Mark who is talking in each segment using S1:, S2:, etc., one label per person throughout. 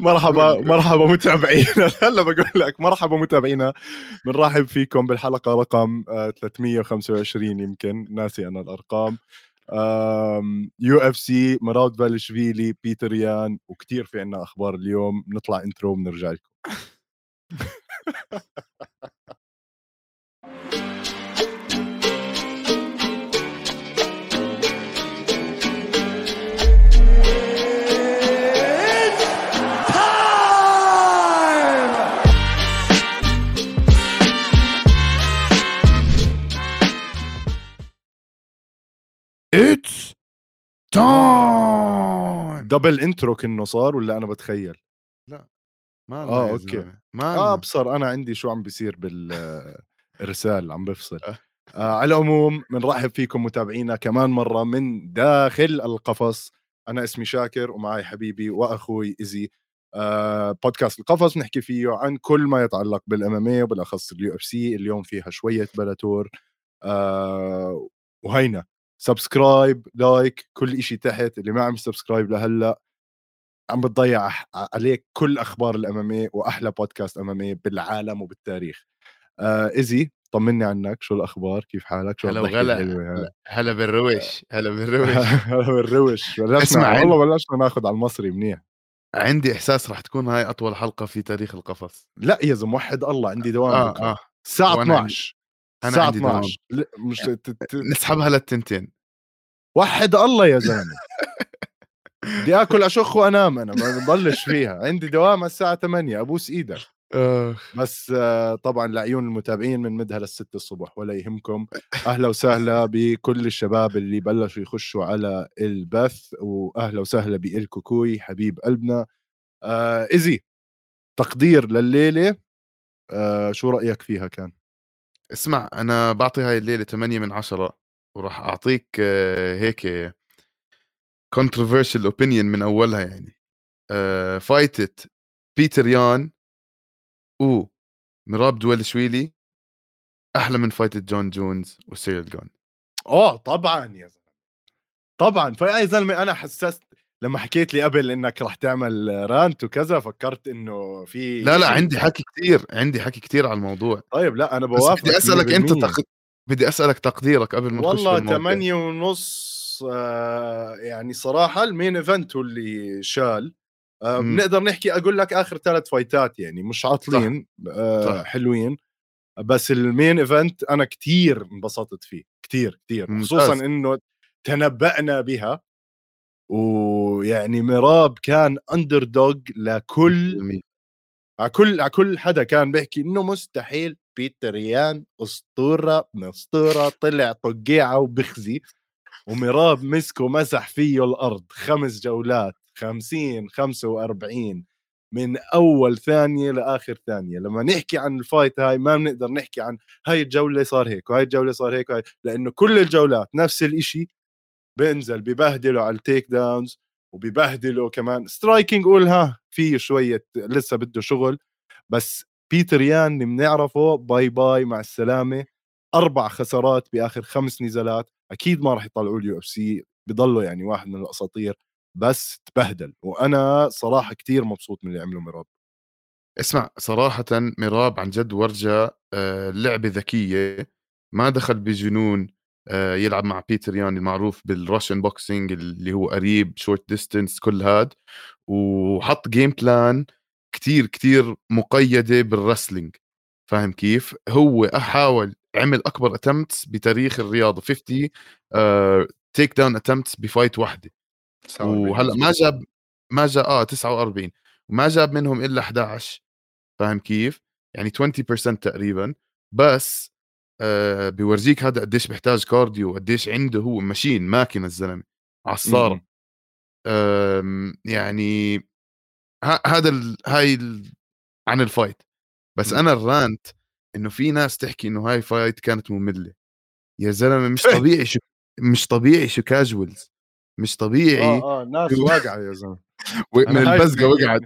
S1: مرحبا مرحبا. متابعينا. هلا بقول لك مرحبا متابعينا. بنرحب فيكم بالحلقة رقم 325 يمكن. ناسي أنا الأرقام. UFC مراب دفالشفيلي بيتر يان وكثير في عنا أخبار اليوم. نطلع intro بنرجع لكم.
S2: It's time
S1: double intro كانه صار ولا أنا بتخيل
S2: ما
S1: آه،.
S2: زلمة. ما
S1: آه
S2: لنا.
S1: ابصر أنا عندي شو عم بيصير بالارسال عم بفصل
S2: أه.
S1: آه على العموم بنرحب فيكم متابعينا كمان مرة من داخل القفص أنا اسمي شاكر ومعي حبيبي وأخوي ايزي آه بودكاست القفص بنحكي فيه عن كل ما يتعلق بال MMA وبالأخص ال UFC اليوم فيها شوية بلاتور آه وهينا subscribe like كل إشي تحت. اللي ما عم subscribe لهلأ عم بتضيع عليك كل أخبار ال MMA وأحلى podcast MMA بالعالم وبالتاريخ. آه ايزي طمني عنك. شو الأخبار؟ كيف حالك؟ شو
S2: هلا وغلا؟ هلا بالروش. هلا بالروش.
S1: هلا بالروش. بلشنا.
S2: اسمع،
S1: والله بلشنا ناخذ على المصري منيح.
S2: عندي إحساس راح تكون هاي أطول حلقة في تاريخ القفص.
S1: لا يا زلمة وحد الله عندي دوام بكره
S2: آه.
S1: الساعة
S2: وأنا
S1: 12
S2: أنا
S1: الساعة
S2: عندي دوام.
S1: 12 لا، مش ت-
S2: نسحبها للتنتين.
S1: وحد الله يا زلمة. بدي آكل أشخ وأنام أنا ما بضلش فيها. عندي دوام الساعة 8 أبوس إيدك.
S2: آه.
S1: بس آه، طبعا لعيون المتابعين من مدها للستة الصبح ولا يهمكم. أهلا وسهلا بكل الشباب اللي بلشوا يخشوا على البث واهلا وسهلا بالكوكوي حبيب قلبنا. آه ايزي تقدير لليلة. آه شو رأيك فيها كان؟
S2: اسمع أنا بعطي هاي الليلة 8 من 10 وراح أعطيك آه، هيك controversial opinion من أولها يعني. آه، fight ة بيتر يان و مراب دفالشفيلي أحلى من fight ة جون جونز وسيريل جان.
S1: آه طبعا يا زلمة. طبعا. فيا زلمة أنا حسست لما حكيت لي قبل إنك رح تعمل rant وكذا فكرت إنه في
S2: لا لا. عندي حكي كتير عندي حكي كتير على الموضوع
S1: طيب لا
S2: أنا
S1: بوافق
S2: بدي أسألك أنت تق... بدي أسألك تقديرك قبل ما
S1: والله
S2: بالموضوع.
S1: 8 ونص آه يعني صراحة ال main event هو اللي شال آه. بنقدر نحكي أقول لك آخر ثلاث fight ات يعني مش عاطلين آه
S2: صح.
S1: حلوين بس ال main event أنا كتير انبسطت فيه كتير
S2: ممتاز.
S1: خصوصا إنه تنبأنا بها ويعني مراب كان underdog لكل على كل على كل حدا كان بيحكي إنه مستحيل بيتر يان أسطورة من اسطوره طلع طقيعة وبخزي ومراب مسكه مسح فيه الأرض. خمس جولات 50 45 من أول ثانية لآخر ثانية. لما نحكي عن ال fight هاي ما بنقدر نحكي عن هاي الجولة صار هيك وهاي الجولة صار هيك وهاي لأنه كل الجولات نفس الإشي بينزل ببهدله على ال takedowns وببهدله كمان. striking قول ها في شوية لسه بده شغل. بس بيتر يان اللي بنعرفه bye bye مع السلامة. أربع خسارات بآخر خمس نزالات. أكيد ما راح يطلعوا ال UFC. بضله يعني واحد من الأساطير. بس تبهدل. وأنا صراحة كتير مبسوط من اللي عمله مراب
S2: اسمع صراحة مراب عن جد ورجة آه، لعبة ذكية. ما دخل بجنون. يلعب مع بيتر يان المعروف بال Russian boxing اللي هو قريب short distance كل هاد. وحط game plan كتير كتير مقيدة بال wrestling فاهم كيف؟ هو حاول عمل أكبر attempts بتاريخ الرياضة. 50 takedown attempts ب fight واحدة. وهلأ ما جاب ما جاب آه 49 وما جاب منهم إلا 11 فاهم كيف؟ يعني 20% تقريبا. بس آه بيورجيك هذا قديش بيحتاج cardio وقديش عنده هو machine ماكينة الزلمة عصاره
S1: م-م.
S2: آم، يعني هذا ال... هاي ال... عن ال fight بس
S1: م.
S2: أنا ال rant إنه في ناس تحكي إنه هاي fight كانت مملة. يا زلمة مش طبيعي شو مش طبيعي شو casuals مش طبيعي
S1: آه آه ناس واقعة يا زلمة.
S2: من
S1: البزقة
S2: وقعت.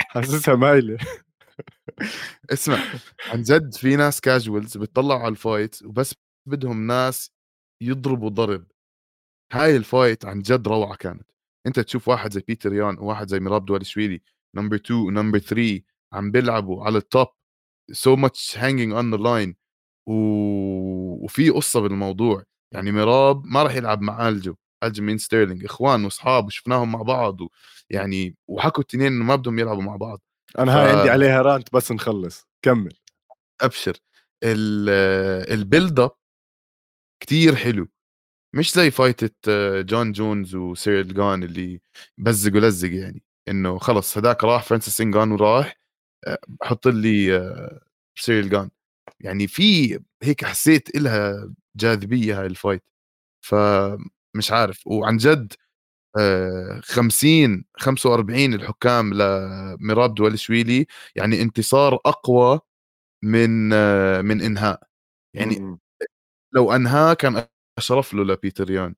S1: حاسسها مايلة.
S2: اسمع عن جد في ناس casuals بتطلعوا على ال fight وبس بدهم ناس يضربوا ضرب. هاي ال fight عن جد روعة كانت، أنت تشوف واحد زي بيتر يان وواحد زي ميراب دوالشويلي number 2 و number 3 عم بيلعبوا على ال top so much hanging on the line. و... وفي قصة بالموضوع، يعني ميراب ما راح يلعب مع ألجو، ألجو مين ستيرلينج إخوان وأصحاب وشفناهم مع بعض ويعني وحكوا التنين إنه ما بدهم يلعبوا مع بعض.
S1: أنا
S2: ف...
S1: هاي عندي عليها rant بس نخلص، كمل.
S2: أبشر. ال build up كتير حلو. مش زي فايتة جون جونز وسيريل جان اللي بزق ولزق يعني. إنه خلص هداك راح فرانسيس انجانو وراح آه، حط لي سيريل جان يعني في هيك حسيت إلها جاذبية هاي ال fight فمش عارف. وعن جد 50 45 الحكام لميراب دولشويلي يعني انتصار أقوى من آه، من إنهاء. يعني م-. لو أنهاه كان أشرف له لبيتر يان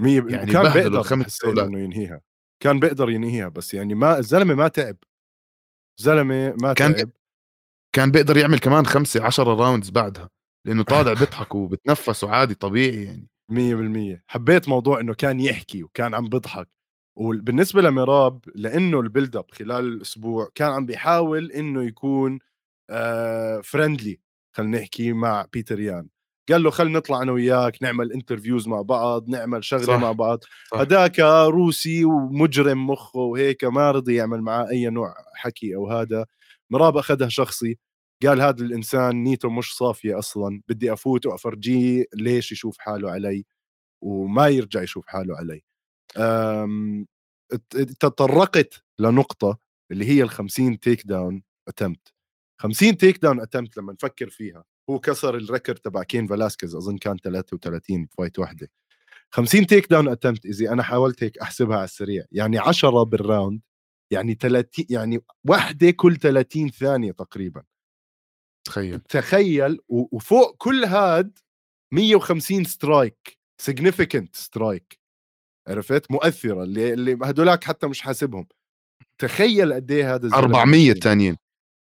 S1: مية يعني كان بيقدر الخمس إنه ينهيها. كان بيقدر ينهيها بس يعني ما الزلمة ما تعب. زلمة ما
S2: كان
S1: تعب.
S2: كان بيقدر يعمل كمان خمسة عشرة rounds بعدها لأنه طالع بيضحك وبتنفس وعادي طبيعي يعني.
S1: مية بالمية. حبيت موضوع إنه كان يحكي وكان عم بيضحك وبالنسبة لميراب لأنه ال build up خلال الأسبوع كان عم بيحاول إنه يكون آه friendly خلينا نحكي مع بيتر يان. قال له خلينا نطلع أنا وياك نعمل interviews مع بعض نعمل شغلة صح. مع بعض. هداك روسي ومجرم مخه وهيك ما رضي يعمل معاه أي نوع حكي أو هذا. مراب أخذها شخصي. قال هذا الإنسان نيته مش صافية أصلا بدي أفوت وأفرجيه ليش يشوف حاله علي وما يرجع يشوف حاله علي. تطرقت لنقطة اللي هي ال 50 takedown attempt 50 takedown attempt لما نفكر فيها هو كسر ال record تبع كين فلاسكيز أظن كان 33 ب fight واحدة. 50 takedown attempt إذا أنا حاولت هيك أحسبها على السريع يعني 10 بال round يعني 30 يعني واحدة كل 30 ثانية تقريبا.
S2: تخيل.
S1: تخيل وفوق كل هاد 150 strike significant strike. عرفت؟ مؤثرة اللي اللي هدولاك حتى مش حاسبهم. تخيل قد إيه هذا
S2: 400 الثانيين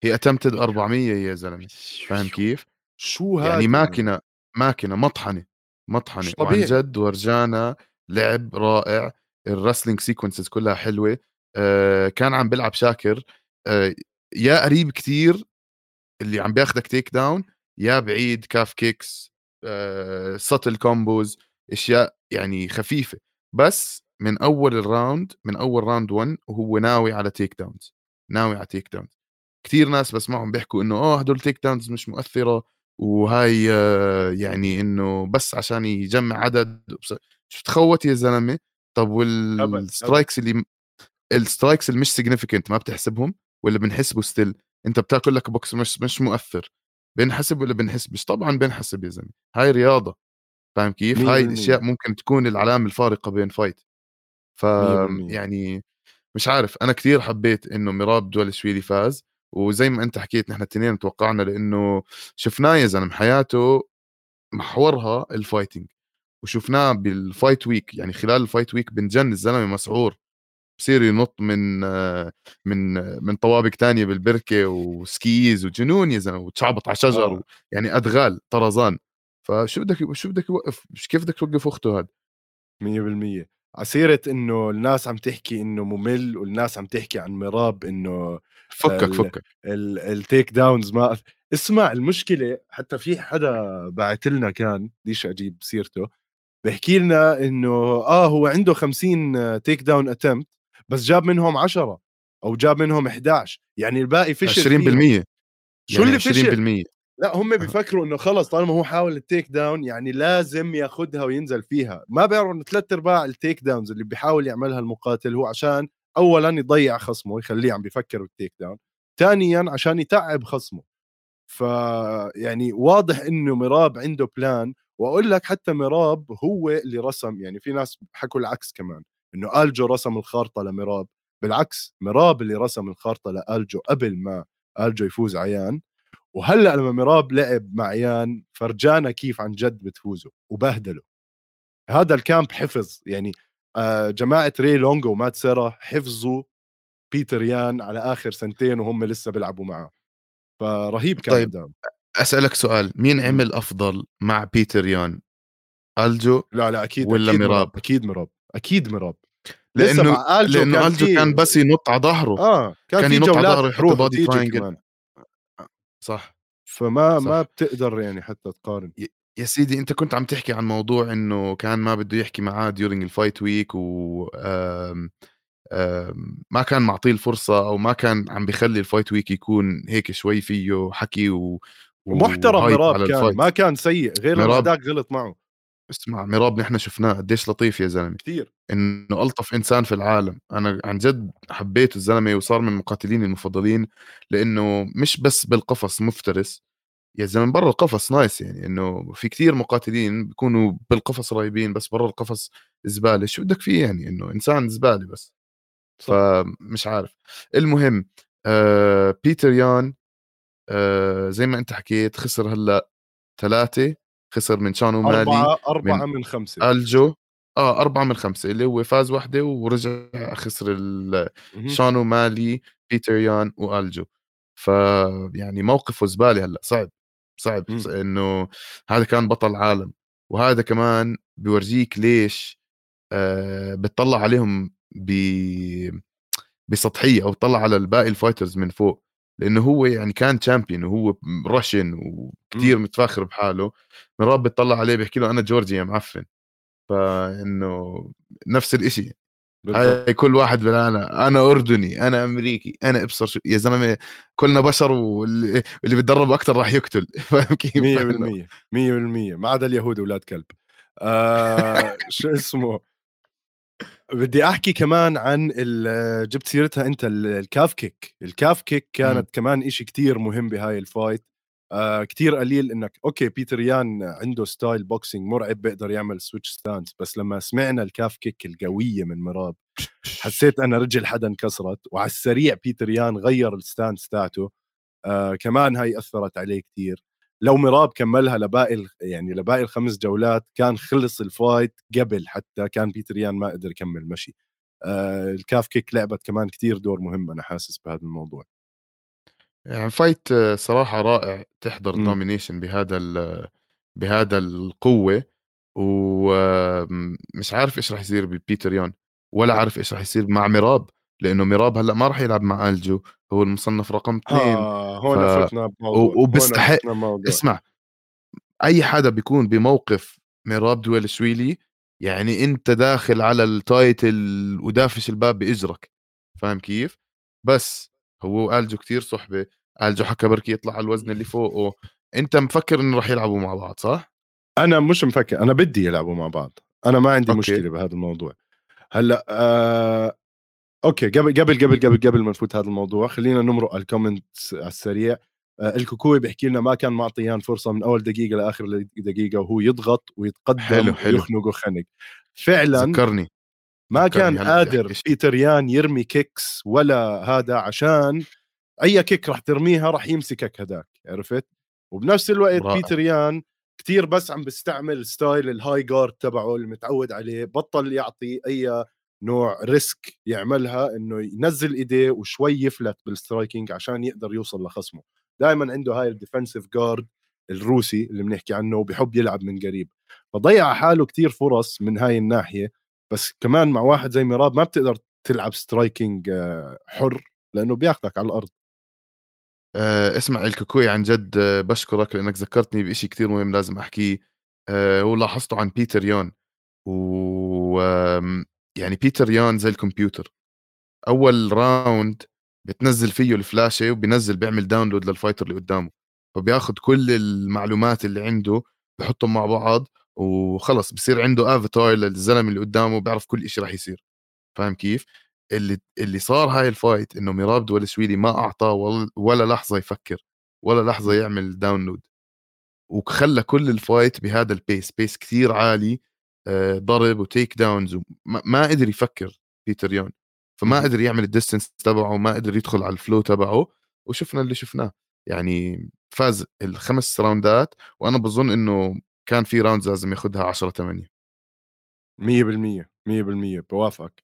S2: هي attempted 400 يا زلمة. فاهم كيف؟
S1: شو هذا
S2: يعني ماكينة ماكينة مطحنة مطحنة وعن جد ورجانا لعب رائع. ال wrestling sequences كلها حلوة. آه كان عم بيلعب شاكر. آه يا قريب كثير اللي عم بياخذك takedown يا بعيد calf kicks آه subtle combos أشياء يعني خفيفة. بس من أول ال round من أول round 1 وهو ناوي على takedowns ناوي على takedowns كثير ناس بسمعهم بيحكوا إنه آه هدول takedowns مش مؤثرة وهاي آه، يعني إنه بس عشان يجمع عدد شفت خوت يا زلمة؟ طب وال strikes اللي ال strikes اللي مش significant ما بتحسبهم؟ ولا بنحسبه still أنت بتاكل لك بوكس مش مش مؤثر. بنحسب ولا بنحسبش طبعا بنحسب يا زلمة. هاي رياضة. فاهم كيف؟ هاي الاشياء ممكن تكون العلامه الفارقة بين فايت ف يعني مش عارف أنا كثير حبيت إنه ميراب دفاليشفيلي فاز. وزي ما أنت حكيت نحن الاثنين توقعنا لأنه شفناه يا زلمة حياته محورها ال fighting وشفناه بال fight week يعني خلال ال fight week بنجن الزلمة مسعور. بصير ينط من من من طوابق تانية بالبركة وسكيز وجنون يا زلمة وتشعبط على شجر آه. يعني أدغال طرزان. فشو بدك شو بدك يوقف؟ كيف بدك توقف أخته هذا
S1: 100% عسيرة إنه الناس عم تحكي إنه ممل والناس عم تحكي عن مراب إنه
S2: فكك فكك.
S1: التيك داونز ما اسمع المشكلة حتى في حدا بعت لنا كان بديش أجيب سيرته بحكي لنا إنه آه هو عنده 50 تيك داون اتمت بس جاب منهم 10 أو جاب منهم 11 يعني الباقي فشل 20%
S2: فيهم.
S1: شو يعني اللي فشل؟ 20% لا هم بيفكروا إنه خلص طالما هو حاول ال takedown يعني لازم ياخذها وينزل فيها. ما بيعرفوا إنه ثلاث أرباع ال takedowns اللي بيحاول يعملها المقاتل هو عشان اولا يضيع خصمه يخليه عم بيفكر بال takedown ثانيا عشان يتعب خصمه. ف يعني واضح إنه مراب عنده plan وأقول لك حتى مراب هو اللي رسم يعني في ناس حكوا العكس كمان. إنه ألجو رسم الخارطة لمراب بالعكس مراب اللي رسم الخارطة لألجو قبل ما ألجو يفوز ع يان. وهلأ لما مراب لعب مع يان فرجانا كيف عن جد بتفوزوا وبهدله هذا ال camp حفظ يعني آه، جماعة راي لونجو ومات سيرا حفظوا بيتر يان على آخر سنتين وهم لسه بيلعبوا معه فرهيب كان
S2: طيب قدام. أسألك سؤال مين عمل أفضل مع بيتر يان ألجو
S1: لا لا أكيد
S2: ولا
S1: أكيد
S2: ميراب؟
S1: أكيد ميراب أكيد ميراب.
S2: لأنه مع آلجو لأنه كان آلجو كان بس ينط على ظهره.
S1: آه كان, كان ينط على ظهره يحط body triangle
S2: صح.
S1: فما صح. ما بتقدر يعني حتى تقارن.
S2: يا سيدي أنت كنت عم تحكي عن موضوع إنه كان ما بده يحكي معاه during ال fight week و آم آم ما كان معطيه الفرصة أو ما كان عم بيخلي ال fight week يكون هيك شوي فيه حكي و
S1: ومحترم مراب كان ال fight. ما كان سيء غير هداك غلط معه.
S2: اسمع مراب نحن شفناه قديش لطيف يا زلمة.
S1: كثير
S2: إنه ألطف إنسان في العالم. أنا عن جد حبيته الزلمة وصار من مقاتليني المفضلين لإنه مش بس بالقفص مفترس. يا زلمة برا القفص nice يعني إنه في كثير مقاتلين بيكونوا بالقفص رهيبين بس برا القفص زبالة. شو بدك فيه يعني؟ إنه إنسان زبالة بس. صح. فمش عارف. المهم آه بيتر يان آه زي ما أنت حكيت خسر هلأ ثلاثة خسر من شون أومالي
S1: أربعة أربعة من, من خمسة.
S2: ألجو. آه أربعة من خمسة اللي هو فاز واحدة ورجع خسر شون أومالي بيتر يان وألجو. فيعني موقفه زبالة هلأ صعب صعب إنه هذا كان بطل عالم. وهذا كمان بيورجيك ليش آه بتطلع عليهم ب بسطحية أو بتطلع على الباقي ال fighters من فوق. لأنه هو يعني كان champion وهو Russian وكثير متفاخر بحاله. مراب بتطلع عليه بيحكي له أنا جورجي يا معفن. فإنه نفس الشيء هاي كل واحد بالعالم أنا أردني أنا أمريكي أنا إبصر شو يا زلمة كلنا بشر واللي بيتدرب أكثر راح يقتل. فاهم كيف؟
S1: 100% 100% ما عدا اليهود أولاد كلب. آه شو اسمه؟ بدي أحكي كمان عن جبت سيرتها أنت ال calf kick. ال calf kick كانت م. كمان إشي كتير مهم بهاي ال fight. آه كتير قليل إنك okay بيتر يان عنده ستايل boxing مرعب بيقدر يعمل switch stance بس لما سمعنا ال calf kick القوية من مراب حسيت أنا رجل حدا انكسرت وعلى السريع بيتر يان غير ال stance تاعته. آه كمان هاي أثرت عليه كتير. لو مراب كملها لباقي يعني لباقي الخمس جولات كان خلص ال fight قبل حتى كان بيتر يان ما قدر يكمل مشي آه ال calf kick لعبت كمان كتير دور مهم أنا حاسس بهذا الموضوع.
S2: يعني fight صراحة رائع تحضر. domination بهذا بهذا القوة ومش عارف إيش راح يصير ببيتر يان ولا عارف إيش راح يصير مع ميراب. لأنه ميراب هلأ ما راح يلعب مع ألجو هو المصنف رقم اثنين.
S1: آه هون ف... فتنا بموضوع
S2: وبستحق اسمع أي حدا بيكون بموقف ميراب دويل يعني أنت داخل على ال title ودافش الباب بإجرك فاهم كيف؟ بس هو وألجو كتير صحبة ألجو حكى بركي يطلع على الوزن اللي فوقه. أنت مفكر إنه راح يلعبوا مع بعض صح؟
S1: أنا مش مفكر أنا بدي يلعبوا مع بعض. أنا ما عندي okay. مشكلة بهذا الموضوع. هلأ آه... okay قبل قبل قبل قبل قبل ما نفوت هذا الموضوع خلينا نمرق ال comment على السريع. آه الكوكوي بيحكي لنا ما كان معطيان فرصة من أول دقيقة لاخر دقيقة وهو يضغط ويتقدم حلو حلو. ويخنق وخنق فعلا
S2: ذكرني
S1: ما كان قادر بيتر يان يرمي kicks ولا هذا عشان أي kick راح ترميها راح يمسكك هداك عرفت؟ وبنفس الوقت رائع. بيتر يان كثير بس عم بيستعمل style ال high guard تبعه المتعود عليه بطل يعطي أي نوع risk يعملها إنه ينزل إيديه وشوي يفلت بال striking عشان يقدر يوصل لخصمه. دائما عنده هاي ال defensive guard الروسي اللي بنحكي عنه وبحب يلعب من قريب. فضيع حاله كتير فرص من هاي الناحية بس كمان مع واحد زي ميراب ما بتقدر تلعب striking آه، حر لأنه بياخذك على الأرض.
S2: آه اسمع الكوكوي عن جد آه بشكرك لأنك ذكرتني بشيء كثير مهم لازم أحكيه. ولاحظته عن بيتر يان. و يعني بيتر يان زي الكمبيوتر. أول round بتنزل فيه الفلاشه وبينزل بيعمل download لل fighter اللي قدامه. فبياخذ كل المعلومات اللي عنده بحطهم مع بعض وخلص بصير عنده افاتار للزلمة اللي قدامه بيعرف كل شيء راح يصير. فاهم كيف؟ اللي اللي صار هاي ال fight إنه ميراب دفالشفيلي ما أعطاه ولا لحظة يفكر ولا لحظة يعمل download وخلى كل ال fight بهذا ال pace pace كثير عالي ضرب و takedowns ما قدر يفكر بيتر يان فما قدر يعمل ال distance تبعه وما قدر يدخل على ال flow تبعه وشفنا اللي شفناه. يعني فاز الخمس راوندات وأنا بظن إنه كان في rounds لازم ياخذها 10 8
S1: 100% 100% بوافقك.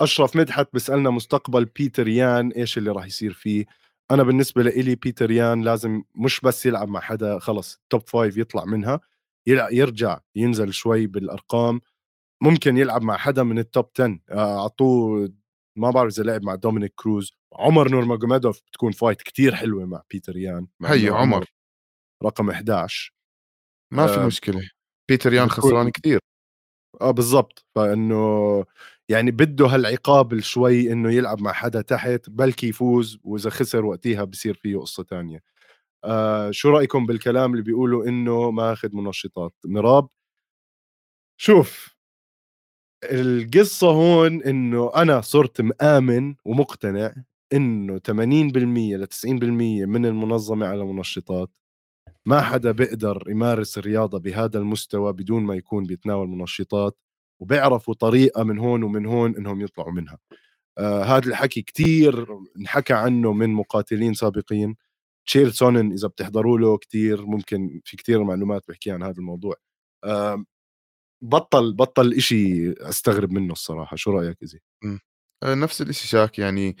S1: أشرف مدحت بيسألنا مستقبل بيتر يان إيش اللي راح يصير فيه؟ أنا بالنسبة لي بيتر يان لازم مش بس يلعب مع حدا خلص top five يطلع منها. يرجع ينزل شوي بالأرقام ممكن يلعب مع حدا من ال top 10 آه، اعطوه ما بعرف إذا لعب مع دومينيك كروز. عمر نورماجوميدوف بتكون fight كتير حلوة مع بيتر يان مع
S2: هي عمر
S1: رقم 11
S2: ما في آه مشكلة. بيتر يان خسران كثير
S1: آه بالضبط. فإنه يعني بده هالعقاب شوي إنه يلعب مع حدا تحت بلكي يفوز وإذا خسر وقتها بصير فيه قصة تانية. آه شو رأيكم بالكلام اللي بيقولوا إنه ماخذ منشطات؟ مراب شوف القصة هون إنه أنا صرت مآمن ومقتنع إنه 80% ل 90% من المنظمة على منشطات. ما حدا بيقدر يمارس الرياضة بهذا المستوى بدون ما يكون بيتناول منشطات وبيعرفوا طريقة من هون ومن هون إنهم يطلعوا منها. آه هذا الحكي كتير انحكى عنه من مقاتلين سابقين. تشيل سونن إذا بتحضروا له كثير ممكن في كثير معلومات بحكي عن هذا الموضوع. بطل بطل إشي أستغرب منه الصراحة. شو رأيك إزي؟
S2: آه، نفس الإشي شاك. يعني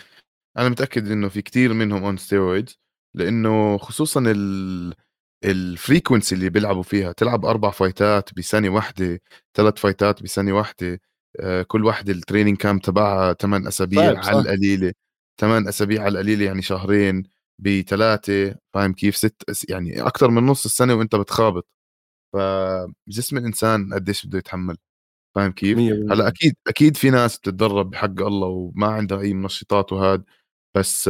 S2: أنا متأكد إنه في كتير منهم on steroids لإنه خصوصا ال ال frequency اللي بيلعبوا فيها. تلعب أربع فايتات بسنه واحدة ثلاث فايتات بسنه واحدة. آه، كل واحدة ال training camp تبعها 8 أسابيع على القليلة. 8 أسابيع على القليلة يعني شهرين. بثلاثه فاهم كيف؟ ست يعني أكثر من نص السنة وأنت بتخابط. فجسم الإنسان قديش بده يتحمل فاهم كيف؟ هلأ أكيد أكيد في ناس بتتدرب بحق الله وما عندها أي منشطات وهذا بس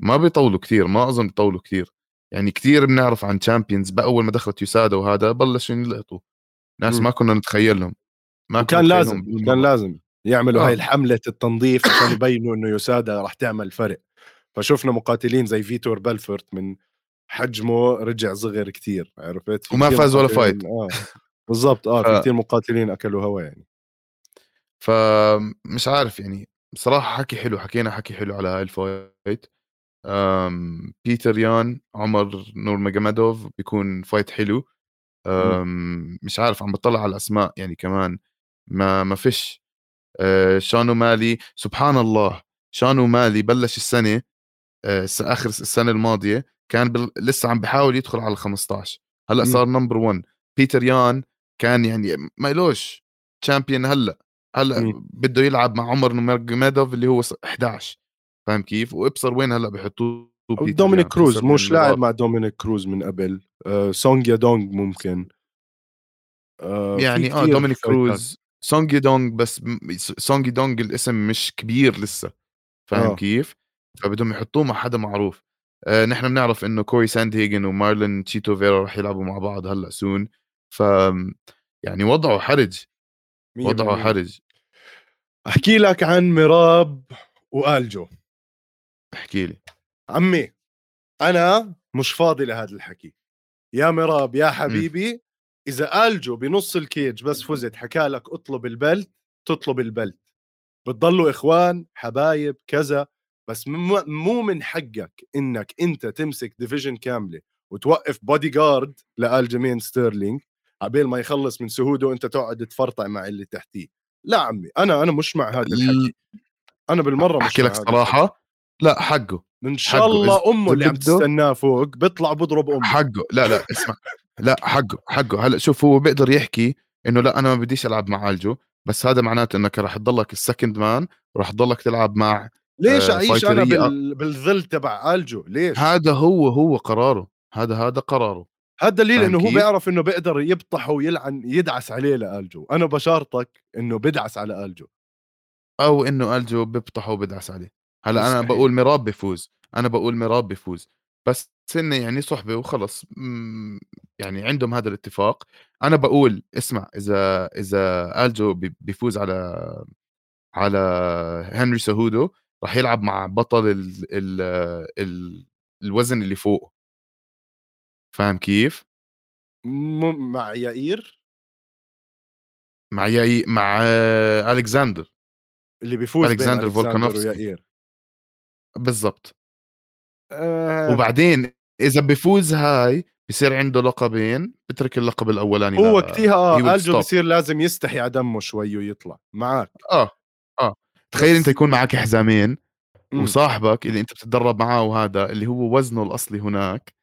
S2: ما بيطولوا كثير ما أظن بيطولوا كثير يعني كثير بنعرف عن champions بأول ما دخلت يوسادا وهذا بلشوا ينلقطوا. ناس ما كنا نتخيلهم
S1: ما كان لازم كان لازم يعملوا آه. هاي الحملة التنظيف عشان يبينوا إنه يوسادا راح تعمل فرق. فشفنا مقاتلين زي فيتور بلفورت من حجمه رجع صغر كثير عرفت؟
S2: وما فاز ولا fight.
S1: آه بالضبط آه في كثير مقاتلين أكلوا هوا يعني.
S2: فمش عارف يعني بصراحه حكي حلو حكينا حكي حلو على هاي ال fight. بيتر يان عمر نورماجوميدوف بيكون fight حلو. مش عارف عم بطلع على الأسماء يعني كمان. ما ما فيش. آه، شون أومالي؟ سبحان الله شون أومالي؟ بلش السنة آه، آخر السنة الماضية كان بل... لسه عم بحاول يدخل على ال 15 هلا صار number 1 بيتر يان كان يعني ما إلوش champion هلأ. هلأ بده يلعب مع عمر نورماجوميدوف اللي هو 11 فاهم كيف؟ وإبصر وين هلأ بحطوه
S1: دومينيك كروز مش لاعب مع دومينيك كروز من قبل. آه سونج دونج ممكن.
S2: آه يعني آه دومينيك كروز. سونج دونج بس سونج دونج الاسم مش كبير لسه. فاهم آه. كيف؟ فبدهم يحطوه مع حدا معروف. آه نحن بنعرف إنه كوري ساندهاجن ومارلون تشيتو فيرا رح يلعبوا مع بعض هلأ سون ف يعني وضعه حرج. وضعه حرج.
S1: أحكي لك عن مراب وآلجو.
S2: احكي لي.
S1: عمي أنا مش فاضي لهذا الحكي. يا مراب يا حبيبي م. إذا آلجو بنص ال cage بس فزت حكى لك اطلب ال belt تطلب ال belt. بتضلوا إخوان حبايب كذا. بس مو من حقك إنك أنت تمسك division كاملة وتوقف بودي جارد لألجيمين ستيرلينج عبين ما يخلص من سهوده وأنت تقعد تفرطع مع اللي تحتيه. لا عمي أنا أنا مش مع هذا الحكي. أنا بالمرة مش
S2: أحكي لك صراحة لا حقه
S1: ان شاء الله أمه اللي عم تستناه فوق بيطلع بضرب أمه.
S2: حقه. لا لا اسمع. لا حقه حقه. هلأ شوف هو بيقدر يحكي إنه لا أنا ما بديش ألعب مع ألجو بس هذا معناته إنك راح تضلك ال second man وراح تضلك تلعب مع
S1: ليش آه أعيش أنا بال... بالظل تبع ألجو؟ ليش؟
S2: هذا هو هو قراره. هذا هذا قراره.
S1: هذا دليل إنه هو بيعرف إنه بيقدر يبطح ويلعن يدعس عليه لألجو. أنا بشارطك إنه بدعس على ألجو.
S2: أو إنه ألجو بيبطح وبدعس عليه. هلأ أنا بقول مراب بيفوز. أنا بقول مراب بيفوز. بس هن يعني صحبة وخلص يعني عندهم هذا الاتفاق. أنا بقول اسمع إذا إذا ألجو بيفوز على على هنري سهودو راح يلعب مع بطل ال ال ال الوزن اللي فوق فاهم كيف؟
S1: م مع يائير؟
S2: مع يائير مع الكساندر
S1: اللي بيفوز الكساندر فولكانوفسكي.
S2: بالضبط. أه... وبعدين إذا بيفوز هاي بصير عنده لقبين بترك اللقب الأولاني
S1: هو وقتها آه ألجو بصير لازم يستحي على دمه شوي ويطلع. معك
S2: آه آه. تخيل أنت يكون معك حزامين وصاحبك اللي أنت بتتدرب معاه وهذا اللي هو وزنه الأصلي هناك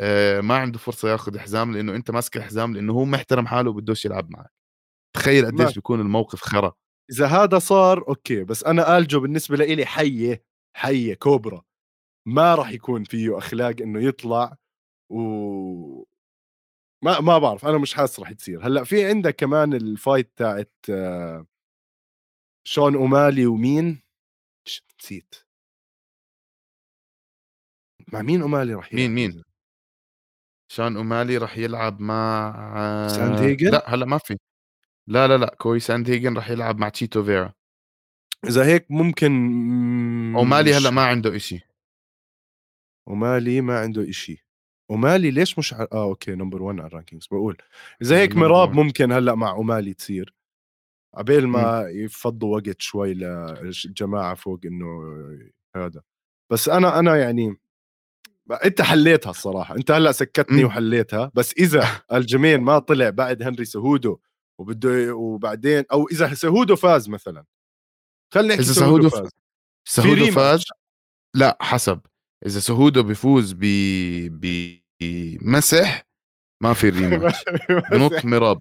S2: آه، ما عنده فرصة ياخذ حزام لأنه أنت ماسك الحزام لأنه هو محترم حاله وبدوش يلعب معك. تخيل قديش بيكون الموقف خرا.
S1: إذا هذا صار okay بس أنا ألجو بالنسبة لي حية حية كوبرا. ما راح يكون فيه أخلاق إنه يطلع و ما ما بعرف أنا مش حاسس راح تصير. هلأ في عندك كمان ال fight تاعت آه، شون أومالي ومين؟ نسيت. مع مين أومالي راح
S2: مين مين؟ شون أومالي راح يلعب مع
S1: ساند هيجن؟
S2: لا هلأ ما في. لا لا لا كوري ساند هيجن راح يلعب مع تشيتو فيرا.
S1: إذا هيك ممكن
S2: أومالي هلأ ما عنده إشي.
S1: أومالي ما عنده إشي. أومالي ليش مش ع... آه أوكي number 1 على ال rankings بقول. إذا هيك مراب ممكن هلأ مع أومالي تصير. عبيل ما يفضوا وقت شوي للجماعه فوق إنه هذا. بس أنا أنا يعني أنت حليتها الصراحة. أنت هلأ سكتني وحليتها. بس إذا الجمين ما طلع بعد هنري سهودو وبده وبعدين أو إذا سهودو فاز مثلا. خلي
S2: إذا سهودو فاز. سهودو فاز لأ حسب. إذا سهودو بيفوز ب بمسح ما في ريماتش. بنط مراب.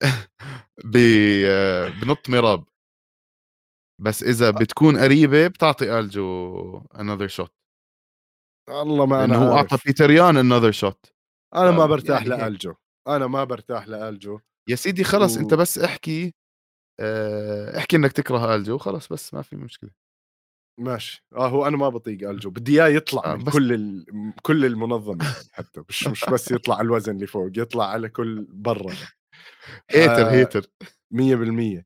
S2: بنط مراب بس إذا بتكون قريبة بتعطي ألجو انذر شوت
S1: والله ما أنا
S2: هو أعطى بيتر يان another
S1: shot أنا ما برتاح يعني لألجو. أنا ما برتاح لألجو.
S2: يا سيدي خلص و... أنت بس احكي. احكي إنك تكره ألجو خلص بس ما في مشكلة.
S1: ماشي. آه هو أنا ما بطيق ألجو. بدي إياه يطلع آه من بس... كل ال... كل المنظمة حتى. مش مش بس يطلع على الوزن اللي فوق يطلع على كل برا.
S2: hater hater.
S1: 100%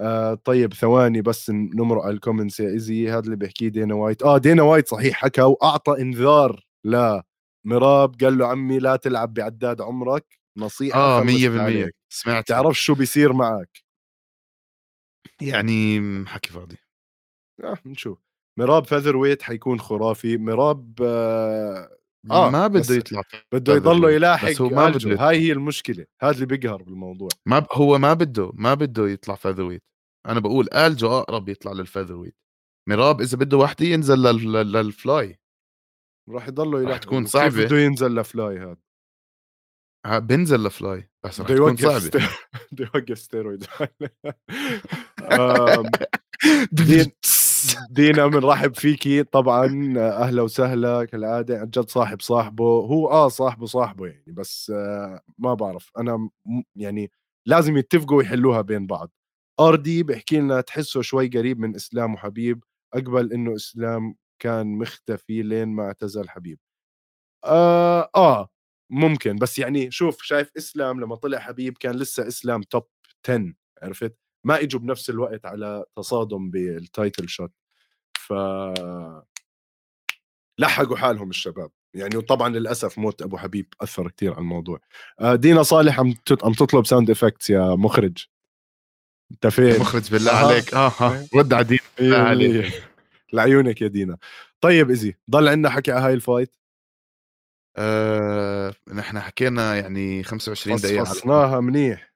S1: آه طيب ثواني بس نمرق على ال comments يا ايزي هذا اللي بيحكيه دينا وايت. آه دينا وايت صحيح حكى وأعطى إنذار. لا. مراب قال له عمي لا تلعب بعداد عمرك. نصيحة
S2: آه 100% سمعت.
S1: تعرف شو بيصير معك؟
S2: يعني حكي فاضي.
S1: آه نشوف. مراب featherweight حيكون خرافي. مراب آه,
S2: آه ما بده يطلع
S1: بده يضله يلاحق بس هو ما بده هاي هي المشكلة هذا اللي بيقهر بالموضوع.
S2: ما ب... هو ما بده ما بده يطلع featherweight أنا بقول ألجو أقرب يطلع لل featherweight مراب إذا بده وحدة ينزل لل... لل fly.
S1: راح يضله يلاحق.
S2: تكون صعبة.
S1: بده ينزل ل fly هذا؟
S2: بنزل ل fly. بس رح تكون صعبة.
S1: بده يوقف ستيرويد. دينا بنرحب فيكي. طبعا أهلا وسهلا كالعادة. عن جد صاحب صاحبه. هو آه صاحبه صاحبه يعني. بس آه ما بعرف. أنا يعني لازم يتفقوا ويحلوها بين بعض. آر دي بيحكي لنا تحسه شوي قريب من إسلام وحبيب أقبل إنه إسلام كان مختفي لين ما اعتزل حبيب. آه, آه ممكن. بس يعني شوف شايف إسلام لما طلع حبيب كان لسه إسلام top 10 عرفت؟ ما إجوا بنفس الوقت على تصادم بال title shot ف لحقوا حالهم الشباب. يعني وطبعا للأسف موت أبو حبيب أثر كثير على الموضوع. آه، دينا صالح عم عم تطلب sound effects يا مخرج.
S2: أنت فين؟ مخرج بالله آه. عليك. آه ها رد على دينا. بالله عليك.
S1: لعيونك يا دينا. طيب ايزي ضل عندنا حكي على هاي ال fight؟
S2: آه، نحن حكينا يعني 25 دقيقة
S1: فصفصناها منيح.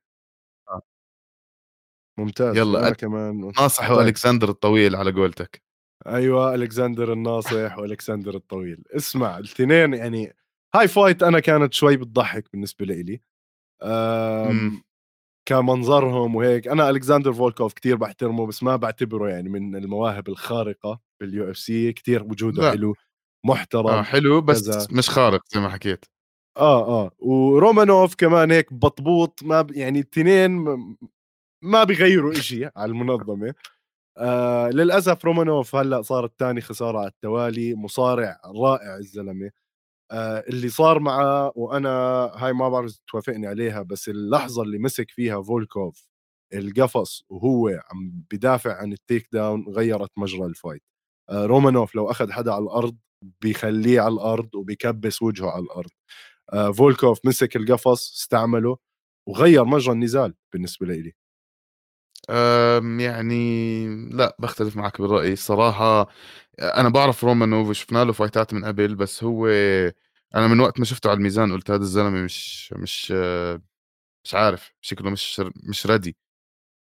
S1: ممتاز
S2: يلا أنا كمان ناصح طيب. وألكسندر الطويل على قولتك
S1: أيوه ألكسندر الناصح وألكسندر الطويل اسمع الاثنين يعني هاي fight أنا كانت شوي بتضحك بالنسبة لي إمم. كمنظرهم وهيك أنا ألكسندر فولكوف كتير بحترمه بس ما بعتبره يعني من المواهب الخارقة بال UFC كثير وجوده لا. حلو محترم
S2: آه حلو بس كذا. مش خارق زي ما حكيت
S1: آه آه ورومانوف كمان هيك بطبوط ما ب... يعني الاثنين ما بيغيروا إشي على المنظمة. آه للأسف رومانوف هلأ صارت ثاني خسارة على التوالي مصارع رائع الزلمة. آه اللي صار معه وأنا هاي ما بعرف توافقني عليها بس اللحظة اللي مسك فيها فولكوف القفص وهو عم بدافع عن ال takedown غيرت مجرى ال fight. آه رومانوف لو أخذ حدا على الأرض بيخليه على الأرض وبيكبس وجهه على الأرض. آه فولكوف مسك القفص استعمله وغير مجرى النزال بالنسبة لي
S2: آمم، يعني لأ، بختلف معك بالرأي، الصراحة أنا بعرف رومانوف وشفنا له فايتات من قبل، بس هو أنا من وقت ما شفته على الميزان قُلت هذا الزلمة مش مش مش عارف، شكله مش مش ready.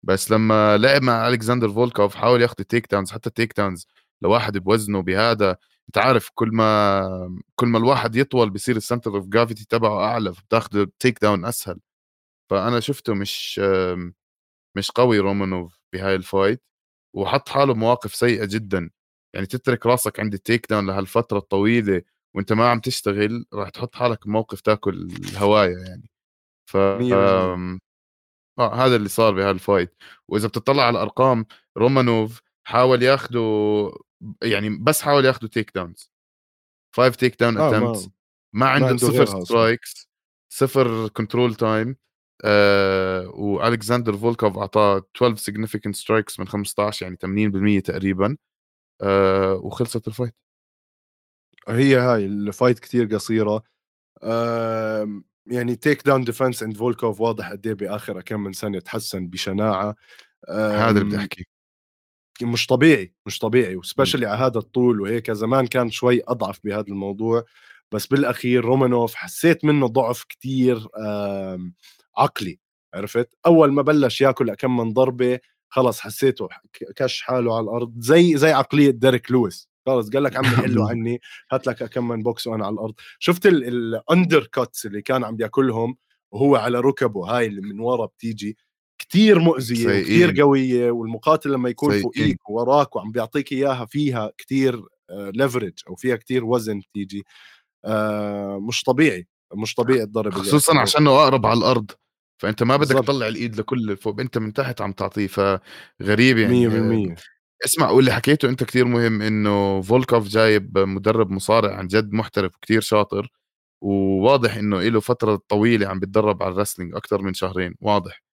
S2: بس لمّا لعب مع ألكساندر فولكوف حاول ياخد ال takedowns حتى ال takedowns لواحد بوزنه بهذا. أنت عارف كل ما كل ما الواحد يطول بصير ال center of gravity تبعه أعلى فبتاخذ takedown أسهل. فأنا شفته مش مش قوي رومانوف بهاي ال fight وحط حاله بمواقف سيئة جدا. يعني تترك راسك عند ال takedown لهالفترة الطويلة وانت ما عم تشتغل راح تحط حالك بموقف تاكل هوايه يعني. ف آه هذا اللي صار بهال fight وإذا بتطلع على الأرقام رومانوف حاول ياخده يعني بس حاول ياخده takedowns. 5 takedown attempts ما عنده, عنده صفر strikes صفر control time آه وألكسندر فولكوف أعطاه 12 significant strikes من 15 يعني 80% تقريبا آه وخلصت ال fight
S1: هي هاي ال fight كثير قصيرة. آه يعني takedown defense عند فولكوف واضح قد إيه بآخر كم من سنة تحسن بشناعة.
S2: هذا اللي بدي احكي
S1: مش طبيعي مش طبيعي و specially على هذا الطول وهيك زمان كان شوي أضعف بهذا الموضوع. بس بالأخير رومانوف حسيت منه ضعف كتير عقلي عرفت؟ أول ما بلش ياكل كم من ضربة خلص حسيته كش حاله على الأرض زي زي عقلية ديريك لويس. خلص قال لك عمي حلو عني هات لك كم من بوكس وأنا على الأرض. شفت ال uppercuts اللي كان عم بياكلهم وهو على ركبه هاي اللي من ورا بتيجي كتير مؤذية كثير قوية والمقاتل لما يكون سيئين. فوقيك ووراك وعم بيعطيك إياها فيها كتير leverage أو فيها كتير وزن تيجي آه، مش طبيعي مش طبيعي الضرب
S2: خصوصا عشانه أقرب على الأرض فأنت ما بدك تطلع الإيد لكل فوق أنت من تحت عم تعطيه فغريب يعني. 100% اسمع واللي حكيته أنت كتير مهم إنه فولكوف جايب مدرب مصارع عن جد محترف كتير شاطر وواضح إنه له فترة طويلة عم بتدرب على ال wrestling أكثر من شهرين واضح.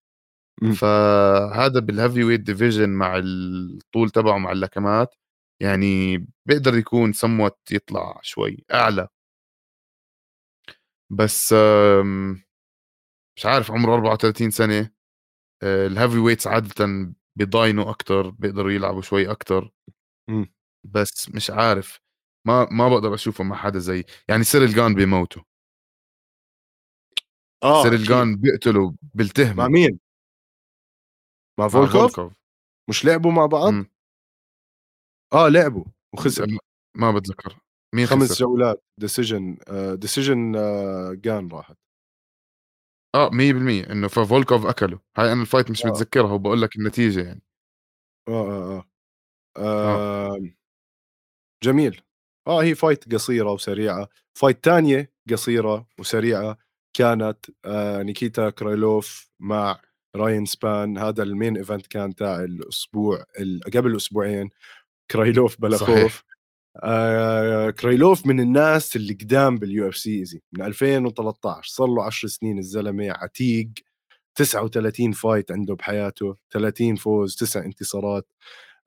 S2: م. فهذا بال heavyweight division مع الطول تبعه مع اللكمات يعني بيقدر يكون سموت يطلع شوي أعلى. بس مش عارف عمره 34 سنة آه، ال heavyweights عاده بيضاينوا أكثر بيقدروا يلعبوا شوي أكثر
S1: إمم.
S2: بس مش عارف ما ما بقدر أشوفه مع حدا زي يعني سيريل جان بيموتوا
S1: آه
S2: سيريل جان بيقتلوا بيلتهموا
S1: مع مين؟ مع فولكوف؟ مع مش لعبوا مع بعض؟ م. آه لعبوا وخسر
S2: ما بتذكر
S1: مين خمس خسر؟ جولات ديسيجن decision جان راحت.
S2: آه 100% إنه ففولكوف أكله. هاي أنا ال fight مش آه. متذكرها وبقول لك النتيجة يعني.
S1: آه آه, آه. آه. جميل. آه هي fight قصيرة وسريعة. fight تانية قصيرة وسريعة كانت آه نيكيتا كرايلوف مع راين سبان. هذا ال main event كان تاع الأسبوع قبل أسبوعين. كرايلوف بلا خوف آه كرايلوف من الناس اللي قدام بال UFC easy. من 2013 صار له 10 سنين الزلمة عتيق. 39 fight عنده بحياته. 30 فوز 9 انتصارات.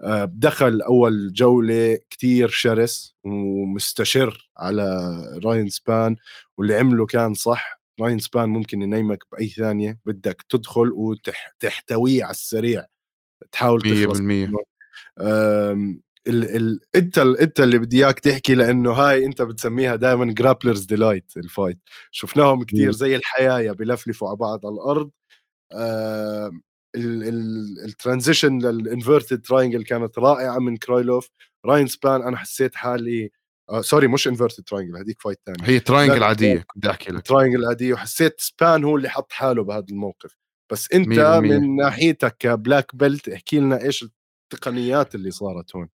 S1: آه دخل أول جولة كتير شرس ومستشرس على راين سبان. واللي عمله كان صح. راين سبان ممكن ينيمك بأي ثانية. بدك تدخل وتحتويه على السريع. تحاول تخلص 100% ال ال انت انت اللي بدي إياك تحكي لأنه هاي انت بتسميها دائما grappler's delight ال fight شفناهم كثير زي الحيايه بلفلفوا على بعض على الأرض. آه ال transition لل inverted triangle كانت رائعة من كرايلوف راين سبان أنا حسيت حالي آه sorry مش inverted triangle هذيك fight ثانية
S2: هي triangle عادية كنت أحكي لك.
S1: triangle عادية وحسيت سبان هو اللي حط حاله بهذا الموقف. بس أنت مية. من ناحيتك ك black belt احكي لنا إيش التقنيات اللي صارت هون.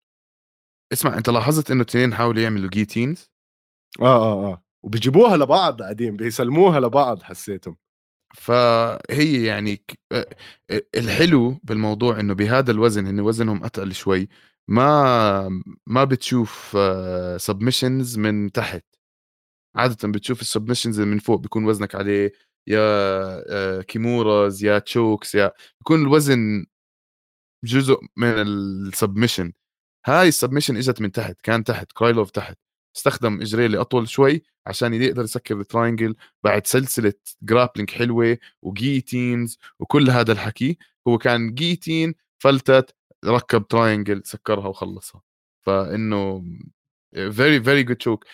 S2: اسمع انت لاحظت إنه الاثنين حاولوا يعملوا guillotines
S1: آه آه آه. وبيجيبوها لبعض قاعدين بيسلموها لبعض حسيتهم.
S2: فهي يعني الحلو بالموضوع إنه بهذا الوزن هن وزنهم أتقل شوي ما ما بتشوف submissions من تحت. عادة بتشوف ال submissions من فوق بيكون وزنك عليه يا kimuras يا chokes يا بيكون الوزن جزء من ال submission هاي ال submission إجت من تحت كان تحت كرايلوف تحت. استخدم اجريه اللي أطول شوي عشان يقدر يسكر ال triangle بعد سلسلة grappling حلوة و guillotines وكل هذا الحكي. هو كان guillotine فلتت ركب triangle سكرها وخلصها. فإنه very very good choke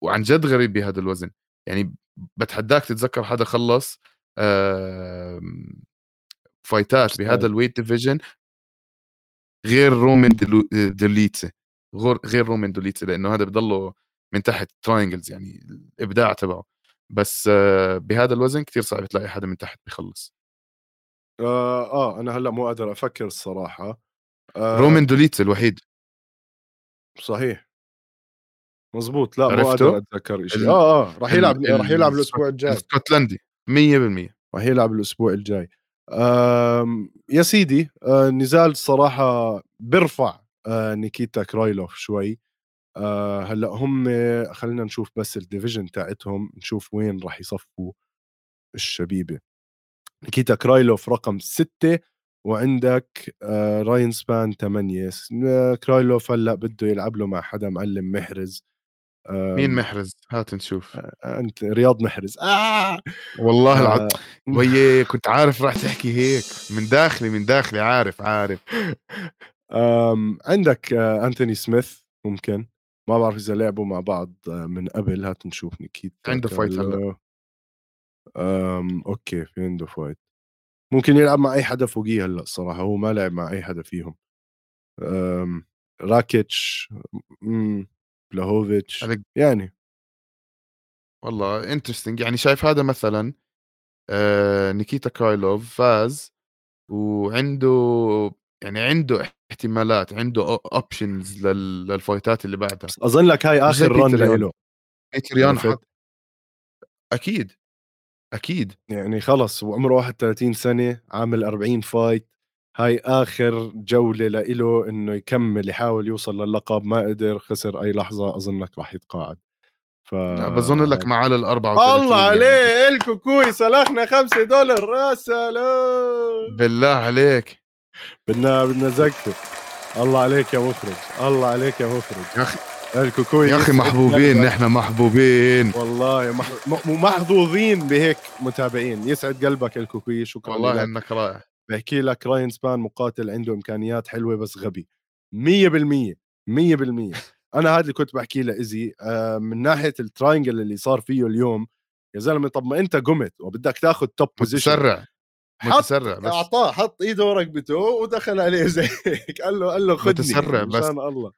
S2: وعن جد غريب بهذا الوزن. يعني بتحداك تتذكر حدا خلص فايتات بهذا ال weight division غير رومان دوليدزي. غير غير رومان دوليدزي لأنه هذا بضله من تحت triangles يعني الإبداع تبعه. بس آه، بهذا الوزن كثير صعب تلاقي حدا من تحت بيخلص.
S1: آه, آه أنا هلأ مو قادر أفكر الصراحة.
S2: آه رومان دوليدزي الوحيد.
S1: صحيح. مزبوط لا مو قادر أتذكر شيء آه آه راح يلعب راح يلعب الأسبوع الجاي.
S2: اسكتلندي 100%
S1: راح يلعب الأسبوع الجاي. يا سيدي آه نزال صراحة بيرفع آه نيكيتا كرايلوف شوي. آه هلأ هم خلينا نشوف بس ال division تاعتهم نشوف وين راح يصفوا الشبيبة. نيكيتا كرايلوف رقم ستة وعندك راين سبان ثمانية كرايلوف هلأ بده يلعب له مع حدا معلم محرز.
S2: مين محرز؟ هات نشوف.
S1: أنت رياض محرز. آه!
S2: والله آه. العظيم وي كنت عارف راح تحكي هيك. من داخلي من داخلي عارف عارف.
S1: عندك آه أنتوني سميث ممكن؟ ما بعرف إذا لعبوا مع بعض آه، من قبل. هات نشوف نكيد
S2: عنده fight هلأ.
S1: Okay في عنده fight ممكن يلعب مع أي حدا فوقيه هلأ الصراحة. هو ما لعب مع أي حدا فيهم. راكيتش بلاهوفيتش يعني.
S2: والله انترستنج يعني شايف هذا مثلا آه نيكيتا كايلوف فاز وعنده يعني عنده احتمالات عنده options للفايتات اللي بعدها.
S1: أظن لك هاي آخر run له.
S2: بيتريان حط أكيد أكيد.
S1: يعني خلص وعمره 31 سنة عامل 40 fight. هاي آخر جولة لإله إنه يكمل يحاول يوصل للقب ما قدر خسر أي لحظة أظنك راح يتقاعد.
S2: ف بظن لك معاه لل 34
S1: الله عليه يعني. إلكو كوي سلخنا 5 دولار يا سلام.
S2: بالله عليك.
S1: بدنا بدنا نذكر الله عليك يا مخرج الله عليك يا مخرج.
S2: يا أخي الكوكوي يا أخي محبوبين نحن محبوبين.
S1: والله مح... محظوظين بهيك متابعين. يسعد قلبك الكوكوي شكرا
S2: والله إنك رائع.
S1: بحكي لك راين سبان مقاتل عنده إمكانيات حلوة بس غبي. 100% 100% أنا هذا اللي كنت بحكي لإزي آه من ناحية ال triangle اللي صار فيه اليوم يا زلمة طب ما أنت قمت وبدك تاخذ top
S2: position متسرع متسرع
S1: بس. أعطاه حط ايده وركبته ودخل عليه زي هيك. قال له قال له خذني متسرع بس. الله.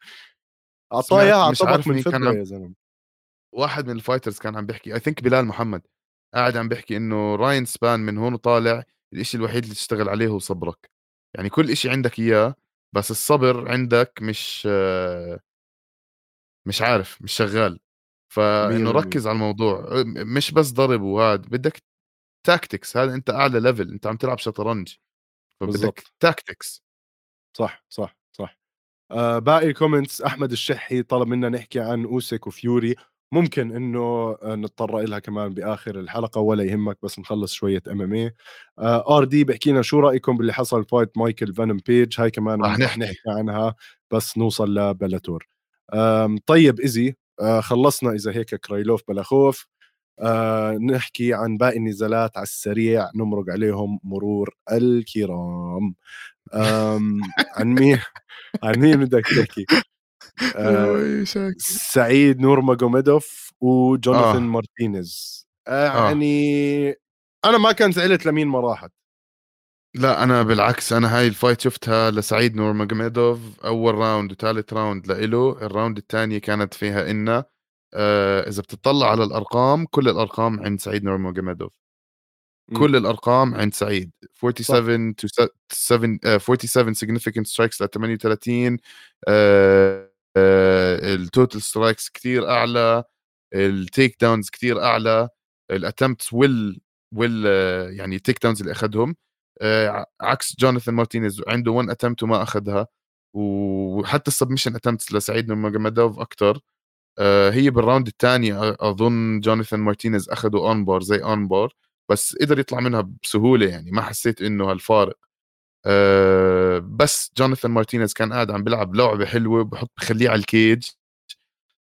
S1: أعطاه إياها اعطاك من فتره يا زلمة.
S2: واحد من ال fighters كان عم بيحكي I think بلال محمد قاعد عم بيحكي إنه راين سبان من هون وطالع الإشي الوحيد اللي تشتغل عليه هو صبرك. يعني كل إشي عندك إياه بس الصبر عندك مش مش عارف مش شغال. فإنه ركز على الموضوع. مش بس ضرب وهذا بدك tactics هذا أنت أعلى level أنت عم تلعب شطرنج. فبدك tactics
S1: صح صح صح. آه باقي ال comments أحمد الشحي طلب منا نحكي عن أوسك وفيوري. ممكن إنه آه، نتطرق لها كمان بآخر الحلقة ولا يهمك بس نخلص شوية MMA آر دي بحكي لنا شو رأيكم باللي حصل fight مايكل فانم بيج؟ هاي كمان
S2: رح نحكي.
S1: نحكي عنها بس نوصل لبلاتور. طيب ايزي آه، خلصنا إذا هيك كرايلوف بلا خوف آه نحكي عن باقي النزالات على السريع نمرق عليهم مرور الكرام. عن مين؟ عن مين بدك تحكي؟ سعيد نور ماجوميدوف وجوناثان آه. مارتينيز. آه, آه. يعني أنا ما كان زعلت لمين ما راحت.
S2: لا أنا بالعكس أنا هاي ال fight شفتها لسعيد نور ماجوميدوف أول round وثالث round لإله. ال round الثانية كانت فيها إنه آه إذا بتطلع على الأرقام كل الأرقام عند سعيد نور ماجوميدوف. كل الأرقام عند سعيد. 47 to 7 47 significant strikes ل 38 آه ال total strikes كثير أعلى ال takedowns كثير أعلى ال attempts well well يعني ال takedowns اللي اخذهم آه، عكس جوناثان مارتينيز عنده 1 attempt وما اخذها وحتى ال submission attempts لسعيد نورماجوميدوف أكثر آه، هي بال round الثاني أظن جوناثان مارتينيز اخذوا armbar زي armbar بس قدر يطلع منها بسهولة يعني. ما حسيت إنه هالفارق. أه بس جوناثان مارتينيز كان قاعد عم بيلعب لعبة حلوة بحط بخليه على ال cage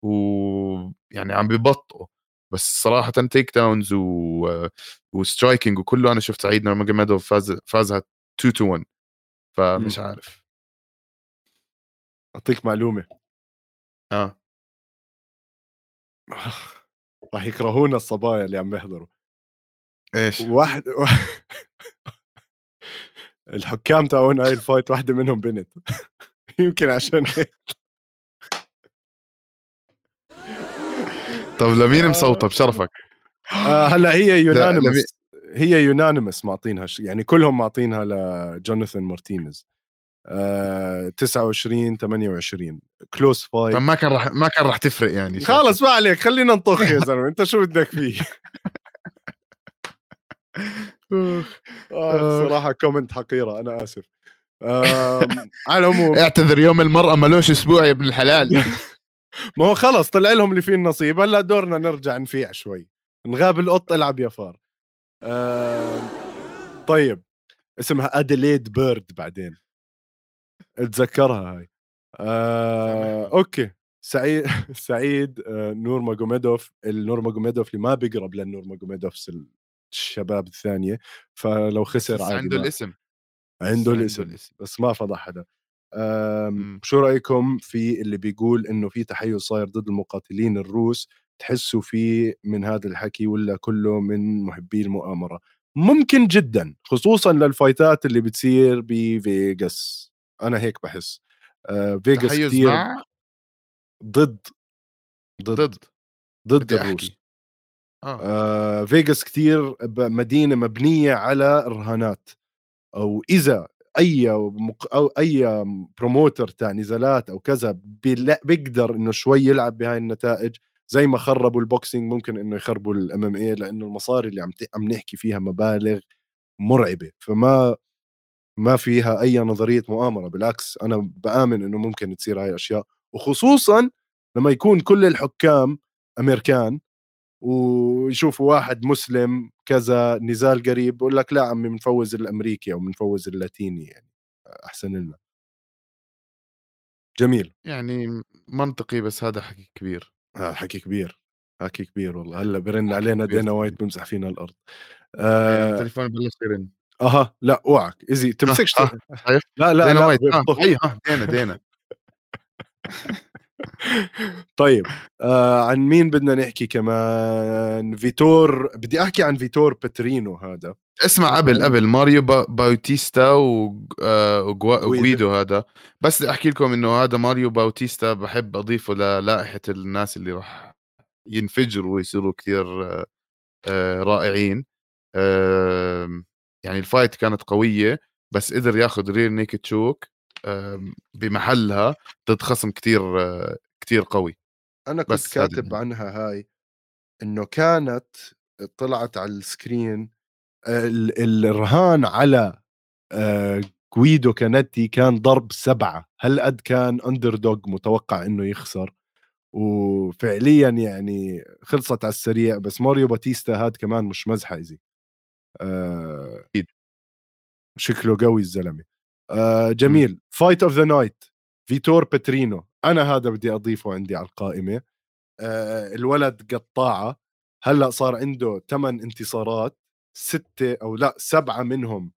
S2: ويعني عم ببطئه. بس صراحة takedowns و... و striking وكله أنا شفت سعيد نورماجوميدوف فاز فازها 2 to 1 فمش. عارف.
S1: أعطيك معلومة.
S2: آه.
S1: راح يكرهونا الصبايا اللي عم بيحضروا.
S2: إيش؟
S1: واحد الحكام تاعون هاي ال fight واحدة منهم بنت. يمكن عشان
S2: طب لمين آه. مصوتة بشرفك؟
S1: آه، هلأ هي unanimous هي unanimous معطينها يعني كلهم معطينها لجوناثان مارتينيز آه 29 28 close fight
S2: ما كان رح ما كان رح تفرق يعني.
S1: خلص ما عليك. خلينا نطخ يا زلمة. انت شو بدك فيه؟ صراحة comment حقيرة أنا آسف. على العموم
S2: اعتذر يوم المرأة ملوش أسبوع يا ابن الحلال.
S1: ما هو خلص طلع لهم اللي فيه النصيب. هلأ دورنا نرجع نفيع شوي. غاب القط ألعب يا فار. طيب. اسمها أديليد بيرد بعدين. اتذكرها هاي. آه، okay. سعيد سعيد آه، نور ماجوميدوف النور ماجوميدوف اللي ما بيقرب للنور ماجوميدوف الشباب الثانية فلو خسر
S2: عادي عنده الاسم
S1: عنده الاسم بس ما فضح حدا. شو رأيكم في اللي بيقول إنه في تحيز صاير ضد المقاتلين الروس تحسوا فيه من هذا الحكي ولا كله من محبي المؤامرة؟ ممكن جدا خصوصا للفايتات اللي بتصير بفيغاس. أنا هيك بحس. آه فيغاس كثير مع... ضد
S2: ضد ضد,
S1: ضد الروس. آه. آه فيغاس كثير مدينة مبنية على الرهانات. أو إذا أي مق... أو أي promoter تاع نزالات أو كذا بيقدر إنه شوي يلعب بهاي النتائج. زي ما خربوا ال boxing ممكن إنه يخربوا ال MMA لأنه المصاري اللي عم ت... عم نحكي فيها مبالغ مرعبة. فما ما فيها أي نظرية مؤامرة. بالعكس أنا بآمن إنه ممكن تصير هاي الأشياء. وخصوصا لما يكون كل الحكام أمريكان ويشوفوا واحد مسلم كذا نزال قريب بقول لك لا عمي بنفوز الأمريكي أو بنفوز اللاتيني يعني أحسن لنا. جميل.
S2: يعني منطقي بس هذا حكي كبير.
S1: آه حكي كبير حكي كبير والله. هلأ برن علينا دينا وايت بمسح فينا الأرض.
S2: آه التليفون بلش يرن.
S1: أها لا اوعك easy تمسكش
S2: آه. آه. لا لا دينا وايت آه. أيوه دينا دينا.
S1: طيب آه عن مين بدنا نحكي كمان؟ فيتور بدي أحكي عن فيتور باترينو هذا.
S2: اسمع قبل قبل ماريو با باوتيستا وغويدو آه هذا. بس بدي أحكي لكم إنه هذا ماريو باوتيستا بحب أضيفه للائحة الناس اللي راح ينفجروا ويصيروا كثير آه رائعين. آه يعني ال fight كانت قوية بس قدر ياخذ rear naked choke بمحلها ضد خصم كثير كثير قوي.
S1: أنا كنت كاتب عنها هاي إنه كانت طلعت على ال screen الرهان على غويدو كانيتي كان ضرب سبعة. هل قد كان underdog متوقع إنه يخسر. وفعليا يعني خلصت على السريع بس ماريو باوتيستا هاد كمان مش مزحة easy آه شكله قوي الزلمة. آه جميل. fight of the night فيتور باترينو. أنا هذا بدي أضيفه عندي على القائمة. آه الولد قطاعة. هلأ صار عنده ثمان انتصارات ستة أو لا سبعة منهم.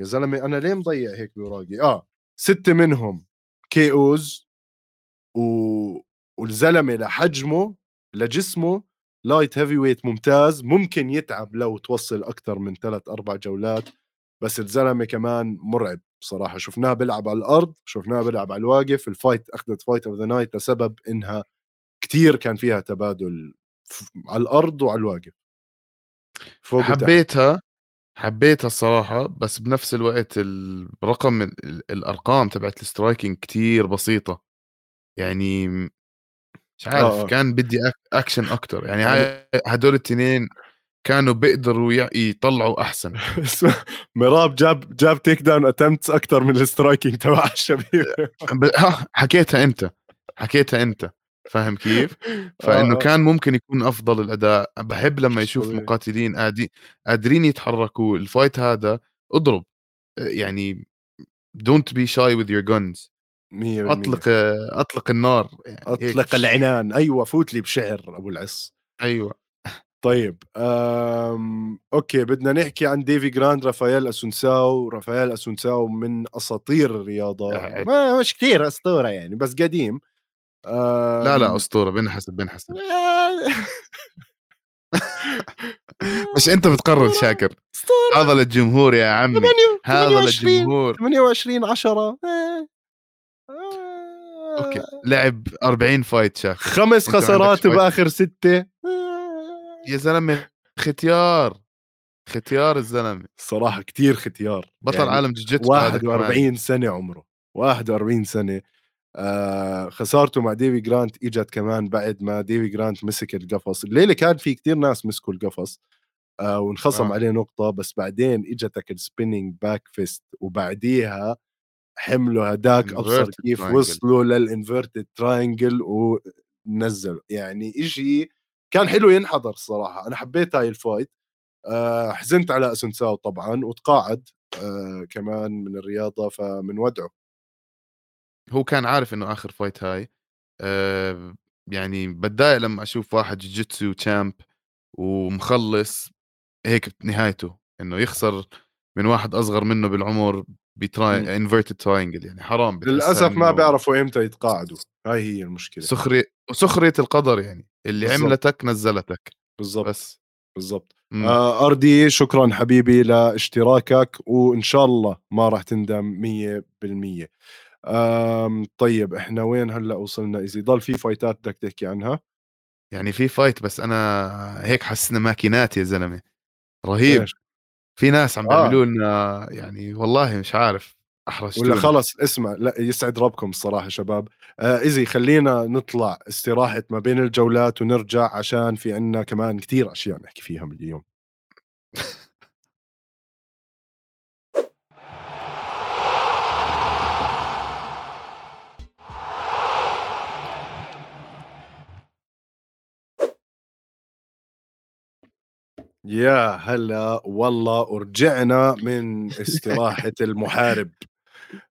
S1: يا زلمة أنا ليه مضيع هيك بوراقي؟ آه ستة منهم KOs و... والزلمة لحجمه لجسمه light heavyweight ممتاز ممكن يتعب لو توصل أكثر من ثلاث أربع جولات. بس الزلمه كمان مرعب بصراحة شفناه بيلعب على الأرض شفناه بيلعب على الواقف ال fight أخذت fight of the night لسبب إنها كثير كان فيها تبادل على الأرض وعلى الواقف
S2: فوق حبيتها. حبيتها الصراحة بس بنفس الوقت الرقم الأرقام تبعت ال striking كتير بسيطة يعني مش عارف آه. آه. كان بدي أكشن أكتر يعني, يعني هدول الاثنين كانوا بيقدروا يطلعوا أحسن.
S1: مراب جاب جاب takedown attempts أكثر من ال striking تبع الشبيب.
S2: ها حكيتها أنت. حكيتها أنت. فاهم كيف؟ فإنه آه. كان ممكن يكون أفضل الأداء. بحب لما يشوف مقاتلين قادرين يتحركوا. ال fight هذا اضرب. يعني don't be shy with your guns أطلق أطلق النار.
S1: يعني أطلق. العنان. أيوه فوت لي بشعر أبو العص.
S2: أيوه.
S1: طيب آمم، okay بدنا نحكي عن ديفي جرانت رافائيل أسونساو، رافائيل أسونساو من أساطير الرياضة. ما مش كثير أسطورة يعني بس قديم.
S2: لا لا أسطورة بنحسب بنحسب. مش أنت بتقرر شاكر. هذا للجمهور يا عمي. هذا للجمهور.
S1: 28 10
S2: okay. لعب 40 fight شاك
S1: خمس خسارات بآخر ستة.
S2: يا زلمة ختيار ختيار الزلمة.
S1: صراحة كتير ختيار
S2: بطل يعني عالم جوجيتسو
S1: 41 سنة عمره 41 سنة. آه خسارته مع ديفي جرانت إجت كمان بعد ما ديفي جرانت مسك القفص. الليلة كان في كتير ناس مسكوا القفص آه وانخصم آه. عليه نقطة بس بعدين إجتك ال spinning back fist وبعديها حملوا هداك ابصر كيف triangle. وصلوا لل inverted triangle ونزلوا. يعني إشي كان حلو ينحضر الصراحة. أنا حبيت هاي ال fight. آه حزنت على اسنساو طبعا وتقاعد آه كمان من الرياضة فمن ودعه
S2: هو كان عارف إنه آخر fight هاي. آه يعني بتضايق لما أشوف واحد جوجيتسو champ ومخلص هيك نهايته إنه يخسر من واحد أصغر منه بالعمر ب tri inverted triangle يعني حرام
S1: للأسف ما بيعرفوا إمتى يتقاعدوا. هاي هي المشكلة.
S2: سخريه سخرية القدر يعني اللي بالزبط. عملتك نزلتك.
S1: بالضبط. بس. بالضبط. آه اردي شكرا حبيبي لاشتراكك وإن شاء الله ما راح تندم 100% آم طيب إحنا وين هلأ وصلنا؟ إذا ضل في فايتات بدك تحكي عنها؟
S2: يعني في فايت بس أنا هيك حسنا ماكينات يا زلمة. رهيب. إيش؟ في ناس عم بيعملوا آه. لنا يعني والله مش عارف
S1: احرج ولا خلص اسمع لا يسعد ربكم الصراحة شباب. آه ايزي خلينا نطلع استراحة ما بين الجولات ونرجع عشان في عنا كمان كثير أشياء نحكي فيها اليوم. يا هلا والله ورجعنا من استراحة المحارب.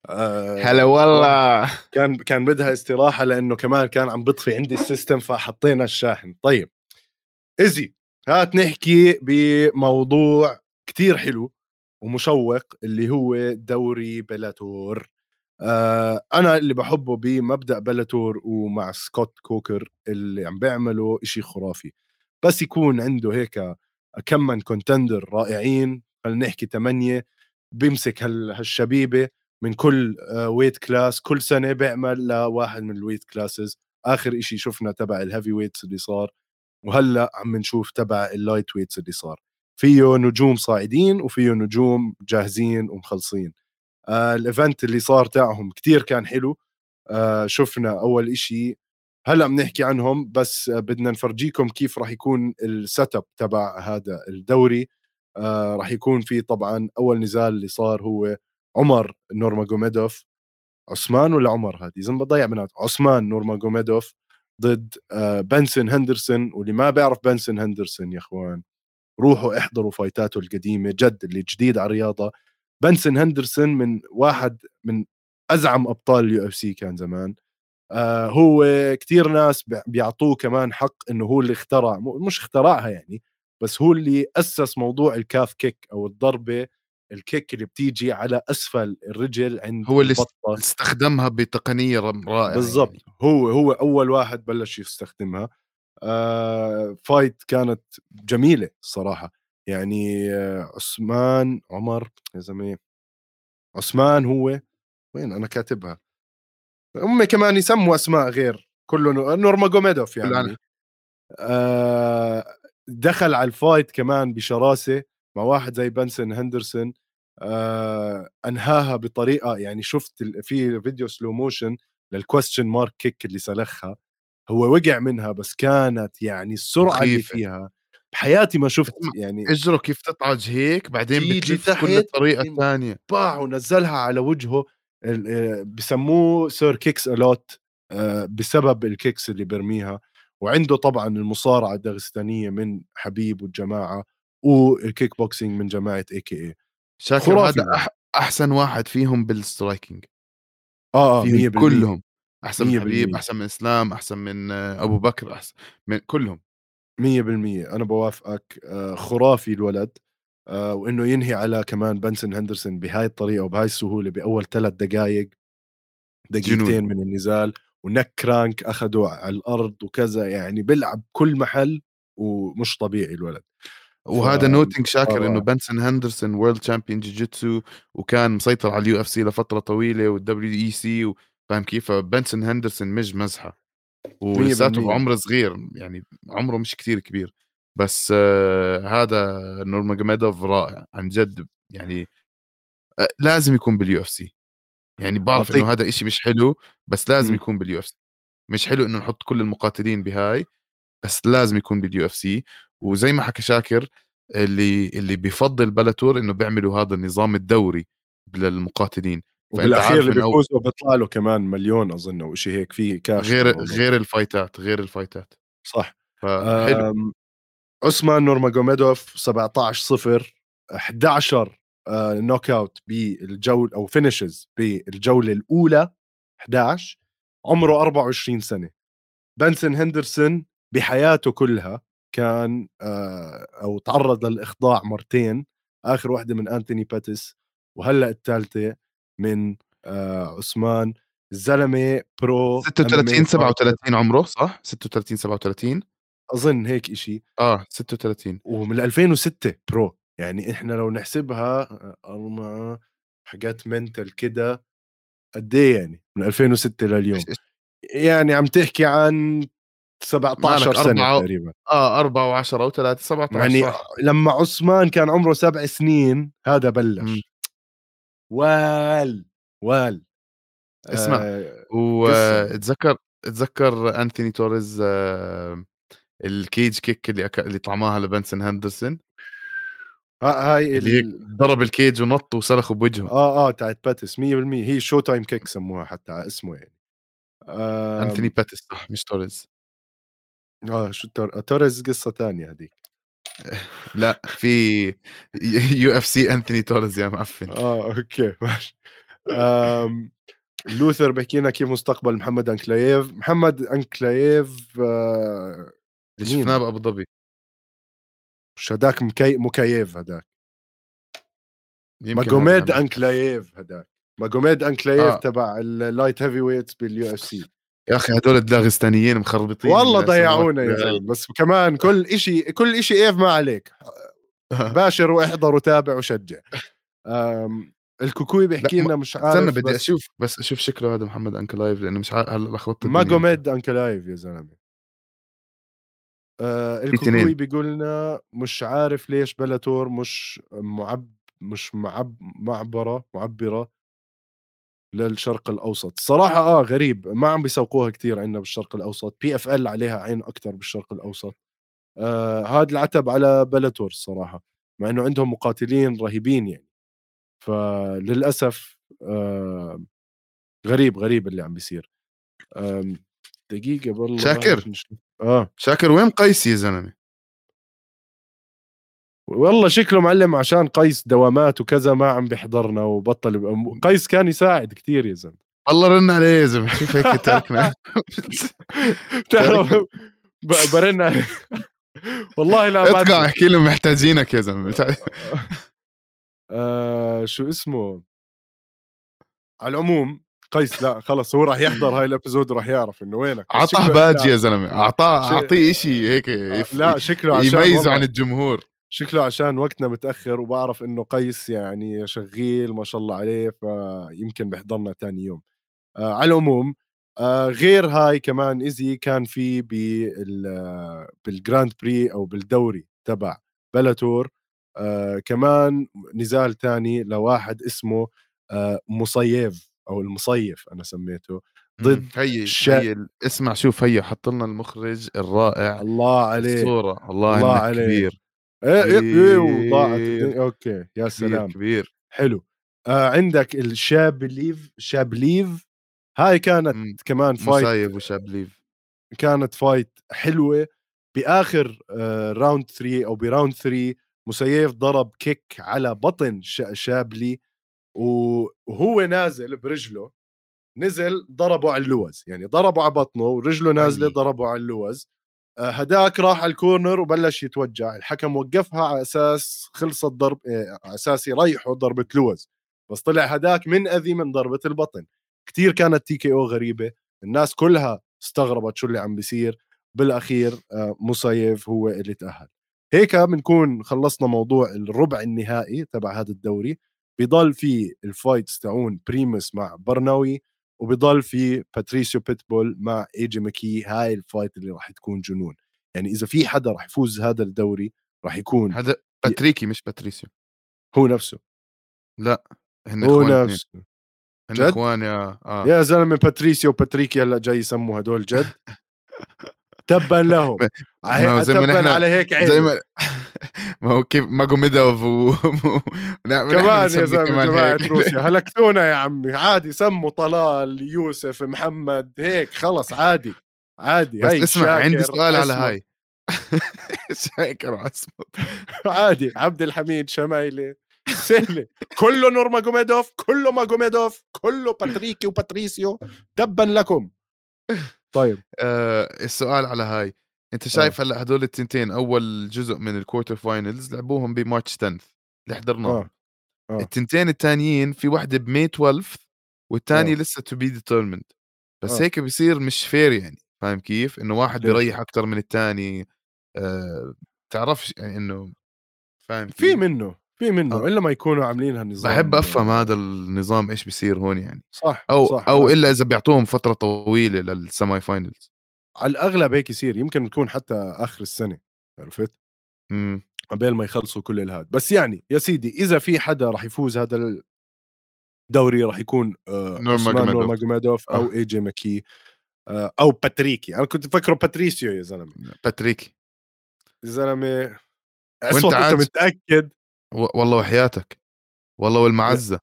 S2: آه هلا والله
S1: كان كان بدها استراحة لأنه كمان كان عم بطفي عندي ال system فحطينا الشاحن. طيب إزي هات نحكي بموضوع كتير حلو ومشوق اللي هو دوري بلاتور. آه أنا اللي بحبه بمبدأ بلاتور ومع سكوت كوكر اللي عم بيعملوا إشي خرافي. بس يكون عنده هيك كم من contender رائعين خلينا نحكي ثمانيه بيمسك هالشبيبة من كل weight آه، class كل سنة بيعمل لواحد من ال weight classes آخر إشي شفنا تبع ال heavyweights اللي صار وهلأ عم نشوف تبع ال lightweights اللي صار. فيه نجوم صاعدين وفيه نجوم جاهزين ومخلصين. آه ال event اللي صار تاعهم كتير كان حلو. آه شفنا أول إشي هلا بنحكي عنهم بس بدنا نفرجيكم كيف راح يكون ال setup تبع هذا الدوري. آه راح يكون في طبعا أول نزال اللي صار هو عمر نورماجوميدوف عثمان ولا عمر هذه؟ إذا بضيع بنات عثمان نورماجوميدوف ضد آه بنسن هندرسون واللي ما بيعرف بنسن هندرسون يا إخوان روحوا احضروا fight اته القديمة جد اللي جديد على الرياضة. بنسن هندرسون من واحد من أعظم أبطال ال UFC كان زمان. آه هو كثير ناس بيعطوه كمان حق إنه هو اللي اخترع مش اخترعها يعني بس هو اللي أسس موضوع ال calf kick أو الضربة ال kick اللي بتيجي على أسفل الرجل عند
S2: هو اللي البطة. استخدمها بتقنية رائعة
S1: بالضبط يعني. هو هو أول واحد بلش يستخدمها آه fight كانت جميلة الصراحه يعني آه عثمان عمر يا زلمة عثمان هو وين أنا كاتبها هم كمان يسموا أسماء غير كله نورماجوميدوف يعني. آه دخل على ال fight كمان بشراسة مع واحد زي بنسن هندرسون. آه أنهاها بطريقة يعني شفت في فيديو slow motion لل question mark kick اللي سلخها. هو وقع منها بس كانت يعني السرعة مخيفة. اللي فيها. بحياتي ما شفت يعني
S2: اجره كيف تطعج هيك بعدين بتلف كل طريقة ثانية
S1: باع ونزلها على وجهه. بسموه سير كيكس الوت بسبب الكيكس اللي برميها وعنده طبعا المصارعة الداغستانية من حبيب والجماعة والكيك بوكسينج من جماعة اي كي اي
S2: شاكر هذا أح أحسن واحد فيهم بالسترايكنج
S1: آه آه
S2: كلهم أحسن من حبيب أحسن من إسلام أحسن من أبو بكر أحسن من كلهم.
S1: 100% أنا بوافقك آه، خرافي الولد. آه، وإنه ينهي على كمان بنسن هندرسون بهاي الطريقة وبهاي السهولة بأول ثلاث دقائق دقيقتين. من النزال و neck crank اخذه على الأرض وكذا يعني بيلعب كل محل ومش طبيعي الولد.
S2: وهذا ف... nothing شاكر إنه بنسن هندرسون world champion جوجيتسو وكان مسيطر على ال UFC لفترة طويلة وال WEC فاهم كيف؟ فبنسون هندرسون مش مزحة. ولساته بعمر صغير يعني عمره مش كتير كبير. بس هذا نورماجوميدوف رائع عن جد يعني لازم يكون بال UFC يعني بعرف إنه هذا إشي مش حلو بس لازم م. يكون بال UFC مش حلو إنه نحط كل المقاتلين بهاي بس لازم يكون بال UFC وزي ما حكى شاكر اللي اللي بيفضل بلاتور إنه بيعملوا هذا النظام الدوري للمقاتلين.
S1: وبالأخير اللي بيفوزوا بيطلع له كمان مليون أظن أو شيء هيك في كاش
S2: غير غير الفايتات غير الفايتات.
S1: صح. حلو عثمان نورماجوميدوف 17 0 11 knockout بالجوله أو finishes بالجولة الأولى 11 عمره 24 سنة. بنسن هندرسون بحياته كلها كان آه، أو تعرض للإخضاع مرتين آخر واحدة من أنتوني باتيس وهلأ الثالثة من آه، عثمان الزلمه pro
S2: 36 37 عمره صح؟ 36 37
S1: أظن هيك إشي
S2: آه. 36
S1: ومن 2006 pro. يعني إحنا لو نحسبها أربعة حاجات منتل كده قد إيه يعني؟ من 2006 لليوم يعني عم تحكي عن 17 سنة
S2: أربعة
S1: تقريبا.
S2: آه 4 و10 و3 17
S1: يعني صح. لما عثمان كان عمره سبع سنين هذا بلش. م. وال وال.
S2: اسمع آه وتذكر تذكر انثوني توريز آه الكيج كيك اللي أك... اللي طعماها لبنسن هندرسون
S1: هاي
S2: اللي ال... ضرب ال cage ونط وسلخه بوجهه.
S1: آه آه تاعت باتس 100% هي Showtime kick سموها حتى اسمه يعني.
S2: أنثوني باتس صح مش توريز
S1: آه شو تور... توريز قصة ثانية هذيك.
S2: لا في UFC أنثوني توريز يا معفن.
S1: آه أوكي ماشي. لوثر بحكي لنا كيف مستقبل محمد انكلايف محمد انكلايف آه
S2: اللي شفناه بأبو ظبي.
S1: مش هداك مكي... مكيف هداك. ماجوميد أنكلايف هداك. ماجوميد أنكلايف آه. تبع ال light heavyweights بال UFC
S2: يا أخي هدول الداغستانيين مخربطين
S1: والله ضيعونا يا زلمة. بس كمان كل شيء كل شيء إيه ما عليك. باشر واحضر وتابع وشجع. الكوكوي بيحكي لنا مش عارف
S2: استنى بدي أشوف بس أشوف شكله هذا محمد أنكلايف لأنه مش عارف هلا لخبطت
S1: ماجوميد أنكلايف يا زلمة. آه الكوكوي بيقول لنا مش عارف ليش بلاتور مش معب مش معب معبرة معبرة للشرق الأوسط. صراحة آه غريب. ما عم بيسوقوها كثير عندنا بالشرق الأوسط. PFL عليها عين أكثر بالشرق الأوسط. آه هذا العتب على بلاتور الصراحه مع إنه عندهم مقاتلين رهيبين يعني. فللأسف آه غريب غريب اللي عم بيصير. دقيقة والله
S2: شاكر. آه. شاكر وين قيس يا زلمة؟
S1: والله شكله معلم عشان قيس دوامات وكذا ما عم بيحضرنا وبطل قيس كان يساعد كثير يا زلمة.
S2: الله رن عليه يا زلمة شوف هيك تركنا.
S1: برن عليه. والله لا
S2: اطلع أحكي لهم محتاجينك يا زلمة.
S1: آه شو اسمه؟ على العموم قيس لا خلص هو راح يحضر هاي ال episode وراح يعرف إنه وينك.
S2: اعطاه باج يا زلمة. اعطاه اعطيه شيء هيك
S1: آه، لا شكله عشان
S2: يميزه عن الجمهور.
S1: شكله عشان وقتنا متأخر وبعرف إنه قيس يعني شغيل ما شاء الله عليه فيمكن بيحضرنا ثاني يوم. آه على العموم آه غير هاي كمان easy كان في بال Grand Prix أو بالدوري تبع بلاتور آه كمان نزال ثاني لواحد اسمه آه مصيف أو المصيف أنا سميته ضد
S2: هي الشا... هي اسمع شوف هي حط لنا المخرج الرائع
S1: الله عليه
S2: الصورة الله, الله عليه كبير
S1: إيه إيه, إيه وضاعت أوكي يا سلام.
S2: كبير.
S1: حلو. آه عندك الشاب ليف شاب ليف هاي كانت م. كمان fight
S2: مصايب وشاب ليف
S1: كانت fight حلوة. بآخر آه round 3 أو ب round 3 مسيف ضرب kick على بطن شابلي. وهو نازل برجله نزل ضربه على اللوز يعني ضربه على بطنه ورجله نازلة ضربه على اللوز آه، هداك راح على ال corner وبلش يتوجع الحكم وقفها على أساس خلص الضرب آه، على أساس يريحه ضربة لوز بس طلع هداك من أذي من ضربة البطن. كثير كانت TKO غريبة الناس كلها استغربت شو اللي عم بيصير. بالأخير آه، مصيف هو اللي تأهل. هيك بنكون خلصنا موضوع الربع النهائي تبع هذا الدوري. بضل في ال fights تاعون بريمس مع برناوي وبضل في باتريسيو بيتبول مع ايجي ماكي هاي ال fight اللي راح تكون جنون. يعني إذا في حدا راح يفوز هذا الدوري راح يكون
S2: هذا باتريكي مش باتريسيو
S1: هو نفسه.
S2: لا هن
S1: هو نفسه.
S2: هن
S1: جد؟
S2: اخوان يا آه.
S1: يا زلمة باتريسيو وباتريكي هلا جاي يسموا هدول جد؟ تبا لهم.
S2: زي ما
S1: تبا
S2: نحن-
S1: على هيك
S2: زي
S1: عيب.
S2: ما ما هو كيف ماجوميدوف و
S1: كمان يا زلمة
S2: جماعة.
S1: روسيا. هلكتونا يا عمي. عادي سموا طلال يوسف محمد هيك خلص عادي. عادي
S2: بس
S1: هي
S2: اسمع عندي سؤال على. هاي. شاكر وعصمت
S1: عادي عبد الحميد شمايلي سهله كله نور ماجوميدوف كله ماجوميدوف كله باتريكي وباتريسيو. تبا لكم. طيب.
S2: آه السؤال على هاي. انت شايف هلأ هدول التنتين أول جزء من ال quarter finals لعبوهم ب March 10 اللي حضرناه
S1: آه آه.
S2: التنتين الثانيين في واحدة ب May 12 والثانية
S1: آه.
S2: لسه to be determined بس
S1: آه.
S2: هيك بصير مش fair يعني فاهم كيف؟ إنه واحد؟ بيريح أكثر من الثاني آه تعرفش يعني إنه فاهم
S1: في؟ منه في منه
S2: آه.
S1: إلا ما يكونوا عاملين هالنظام
S2: بحب أفهم هذا النظام إيش بيصير هون يعني
S1: صح
S2: أو
S1: صح
S2: أو إلا إذا بيعطوهم فترة طويلة لل semi finals
S1: على الأغلب هيك يصير يمكن تكون حتى آخر السنة عرفت؟
S2: امم.
S1: قبل ما يخلصوا كل الهاد. بس يعني يا سيدي إذا في حدا راح يفوز هذا الدوري راح يكون آه
S2: نورماجوميدوف.
S1: نورماجوميدوف أو
S2: آه.
S1: اي جي ماكي آه أو باتريكي. أنا كنت فكره باتريسيو يا زلمة.
S2: باتريك
S1: يا
S2: زلمة
S1: وأنت
S2: عاد-
S1: انت متأكد.
S2: و- والله وحياتك. والله والمعزة.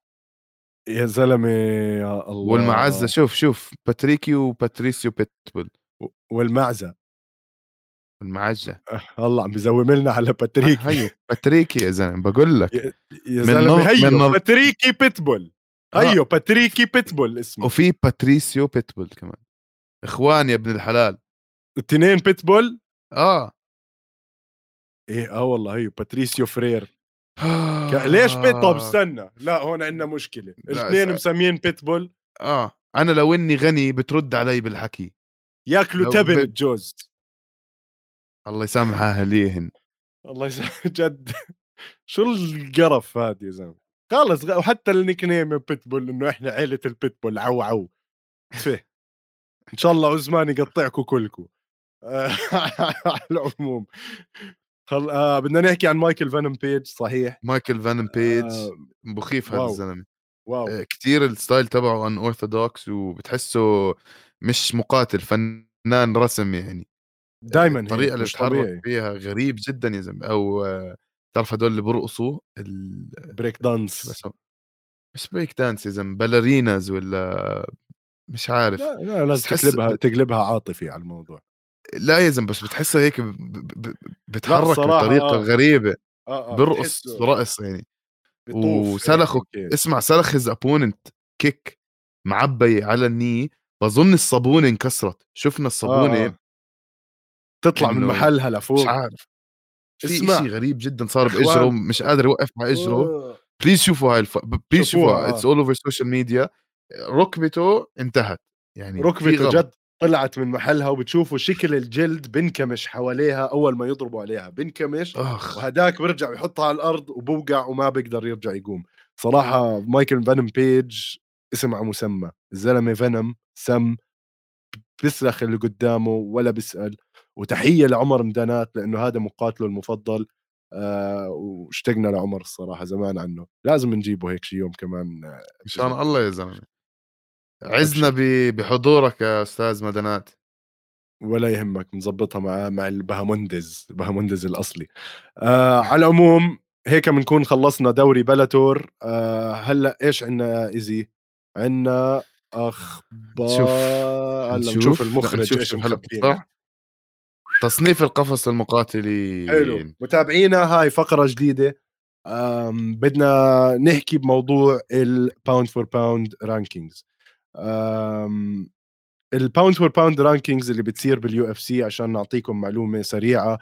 S1: يا زلمة يا الله.
S2: والمعزة. شوف شوف باتريكي وباتريسيو بيتبول.
S1: والمعزة.
S2: المعجه
S1: آه، الله عم بزوم لنا على باتريكي.
S2: هيو باتريكي يا زلمة بقول لك.
S1: يا
S2: من زلمة من
S1: هيو
S2: نظ-
S1: باتريكي بيتبول.
S2: آه.
S1: هيو باتريكي بيتبول اسمه.
S2: وفي باتريسيو بيتبول كمان. اخوان يا ابن الحلال.
S1: اثنين بيتبول؟
S2: آه.
S1: إيه آه والله هيو باتريسيو فرير. ليش بيت طب استنى. لا هون عندنا مشكلة.
S2: آه. لا،
S1: الاثنين. مسميين بيتبول؟
S2: آه. أنا لو إني غني بترد علي بالحكي.
S1: ياكلوا
S2: لو
S1: تبن الجوز.
S2: الله يسامح اهاليهن
S1: الله يسامحك جد. شو القرف هذا يا زلمة؟ خلص وحتى ال nickname بيتبول إنه إحنا عيلة البيتبول عو عو. فيه إن شاء الله عثمان يقطعكم كلكم على العموم. خل... آه بدنا نحكي عن مايكل فانم بيج صحيح؟
S2: مايكل فان بيج
S1: آه
S2: مخيف هذا. الزلمة.
S1: واو.
S2: آه، كتير ال style تبعه unorthodox وبتحسه مش مقاتل فنان رسم يعني.
S1: دائما
S2: الطريقة اللي بتحرك
S1: طبيعي.
S2: فيها غريب جدا يا زلمة. أو آه، تعرف هدول اللي برقصوا ال...
S1: break
S2: dance. مش break dance يا زلمة ballerinas ولا مش عارف.
S1: لا لا لازم
S2: تحس-
S1: تقلبها تقلبها عاطفي على الموضوع.
S2: لا يا زلمة بس بتحسه هيك ب... ب... بتحرك بطريقة
S1: آه.
S2: غريبة.
S1: آه آه
S2: برقص رقص يعني.
S1: هيك
S2: وسلخه. اسمع سلخ his opponent kick معبي على ال knee بظن الصابونه انكسرت شفنا الصابونه
S1: آه، آه. تطلع من محلها
S2: مش
S1: لفوق
S2: عارف في
S1: اسمع.
S2: شيء غريب جدا صار. بإجره مش قادر يوقف مع
S1: إجره.
S2: please شوفوا هاي الف... please
S1: شوفوها،. it's
S2: all over ال social media ركبته انتهت يعني
S1: ركبته. جد طلعت من محلها وبتشوفوا شكل الجلد بنكمش حواليها أول ما يضربوا عليها بنكمش
S2: أخ
S1: وهداك بيرجع يحطها على الأرض وبوقع وما بيقدر يرجع يقوم صراحة مايكل فانم بيج اسم على مسمى. الزلمة venom سم بيسلخ اللي قدامه ولا بيسأل. وتحية لعمر مدانات لأنه هذا مقاتله المفضل. آه واشتقنا لعمر الصراحة زمان عنه. لازم نجيبه هيك شي يوم كمان آه،
S2: مشان الله يا زلمة. عزنا. بحضورك يا أستاذ مدنات.
S1: ولا يهمك نظبطها مع مع البهاموندز البهاموندز الأصلي. آه على العموم هيك بنكون خلصنا دوري بيلاتور. آه هلأ إيش عندنا ايزي عندنا أخبار
S2: نشوف.
S1: نشوف المخرج
S2: إيش تصنيف القفص للمقاتلين.
S1: حلو. متابعينا هاي فقرة جديدة. بدنا نحكي بموضوع ال pound for pound rankings ال pound for pound rankings اللي بتصير بال UFC عشان نعطيكم معلومة سريعة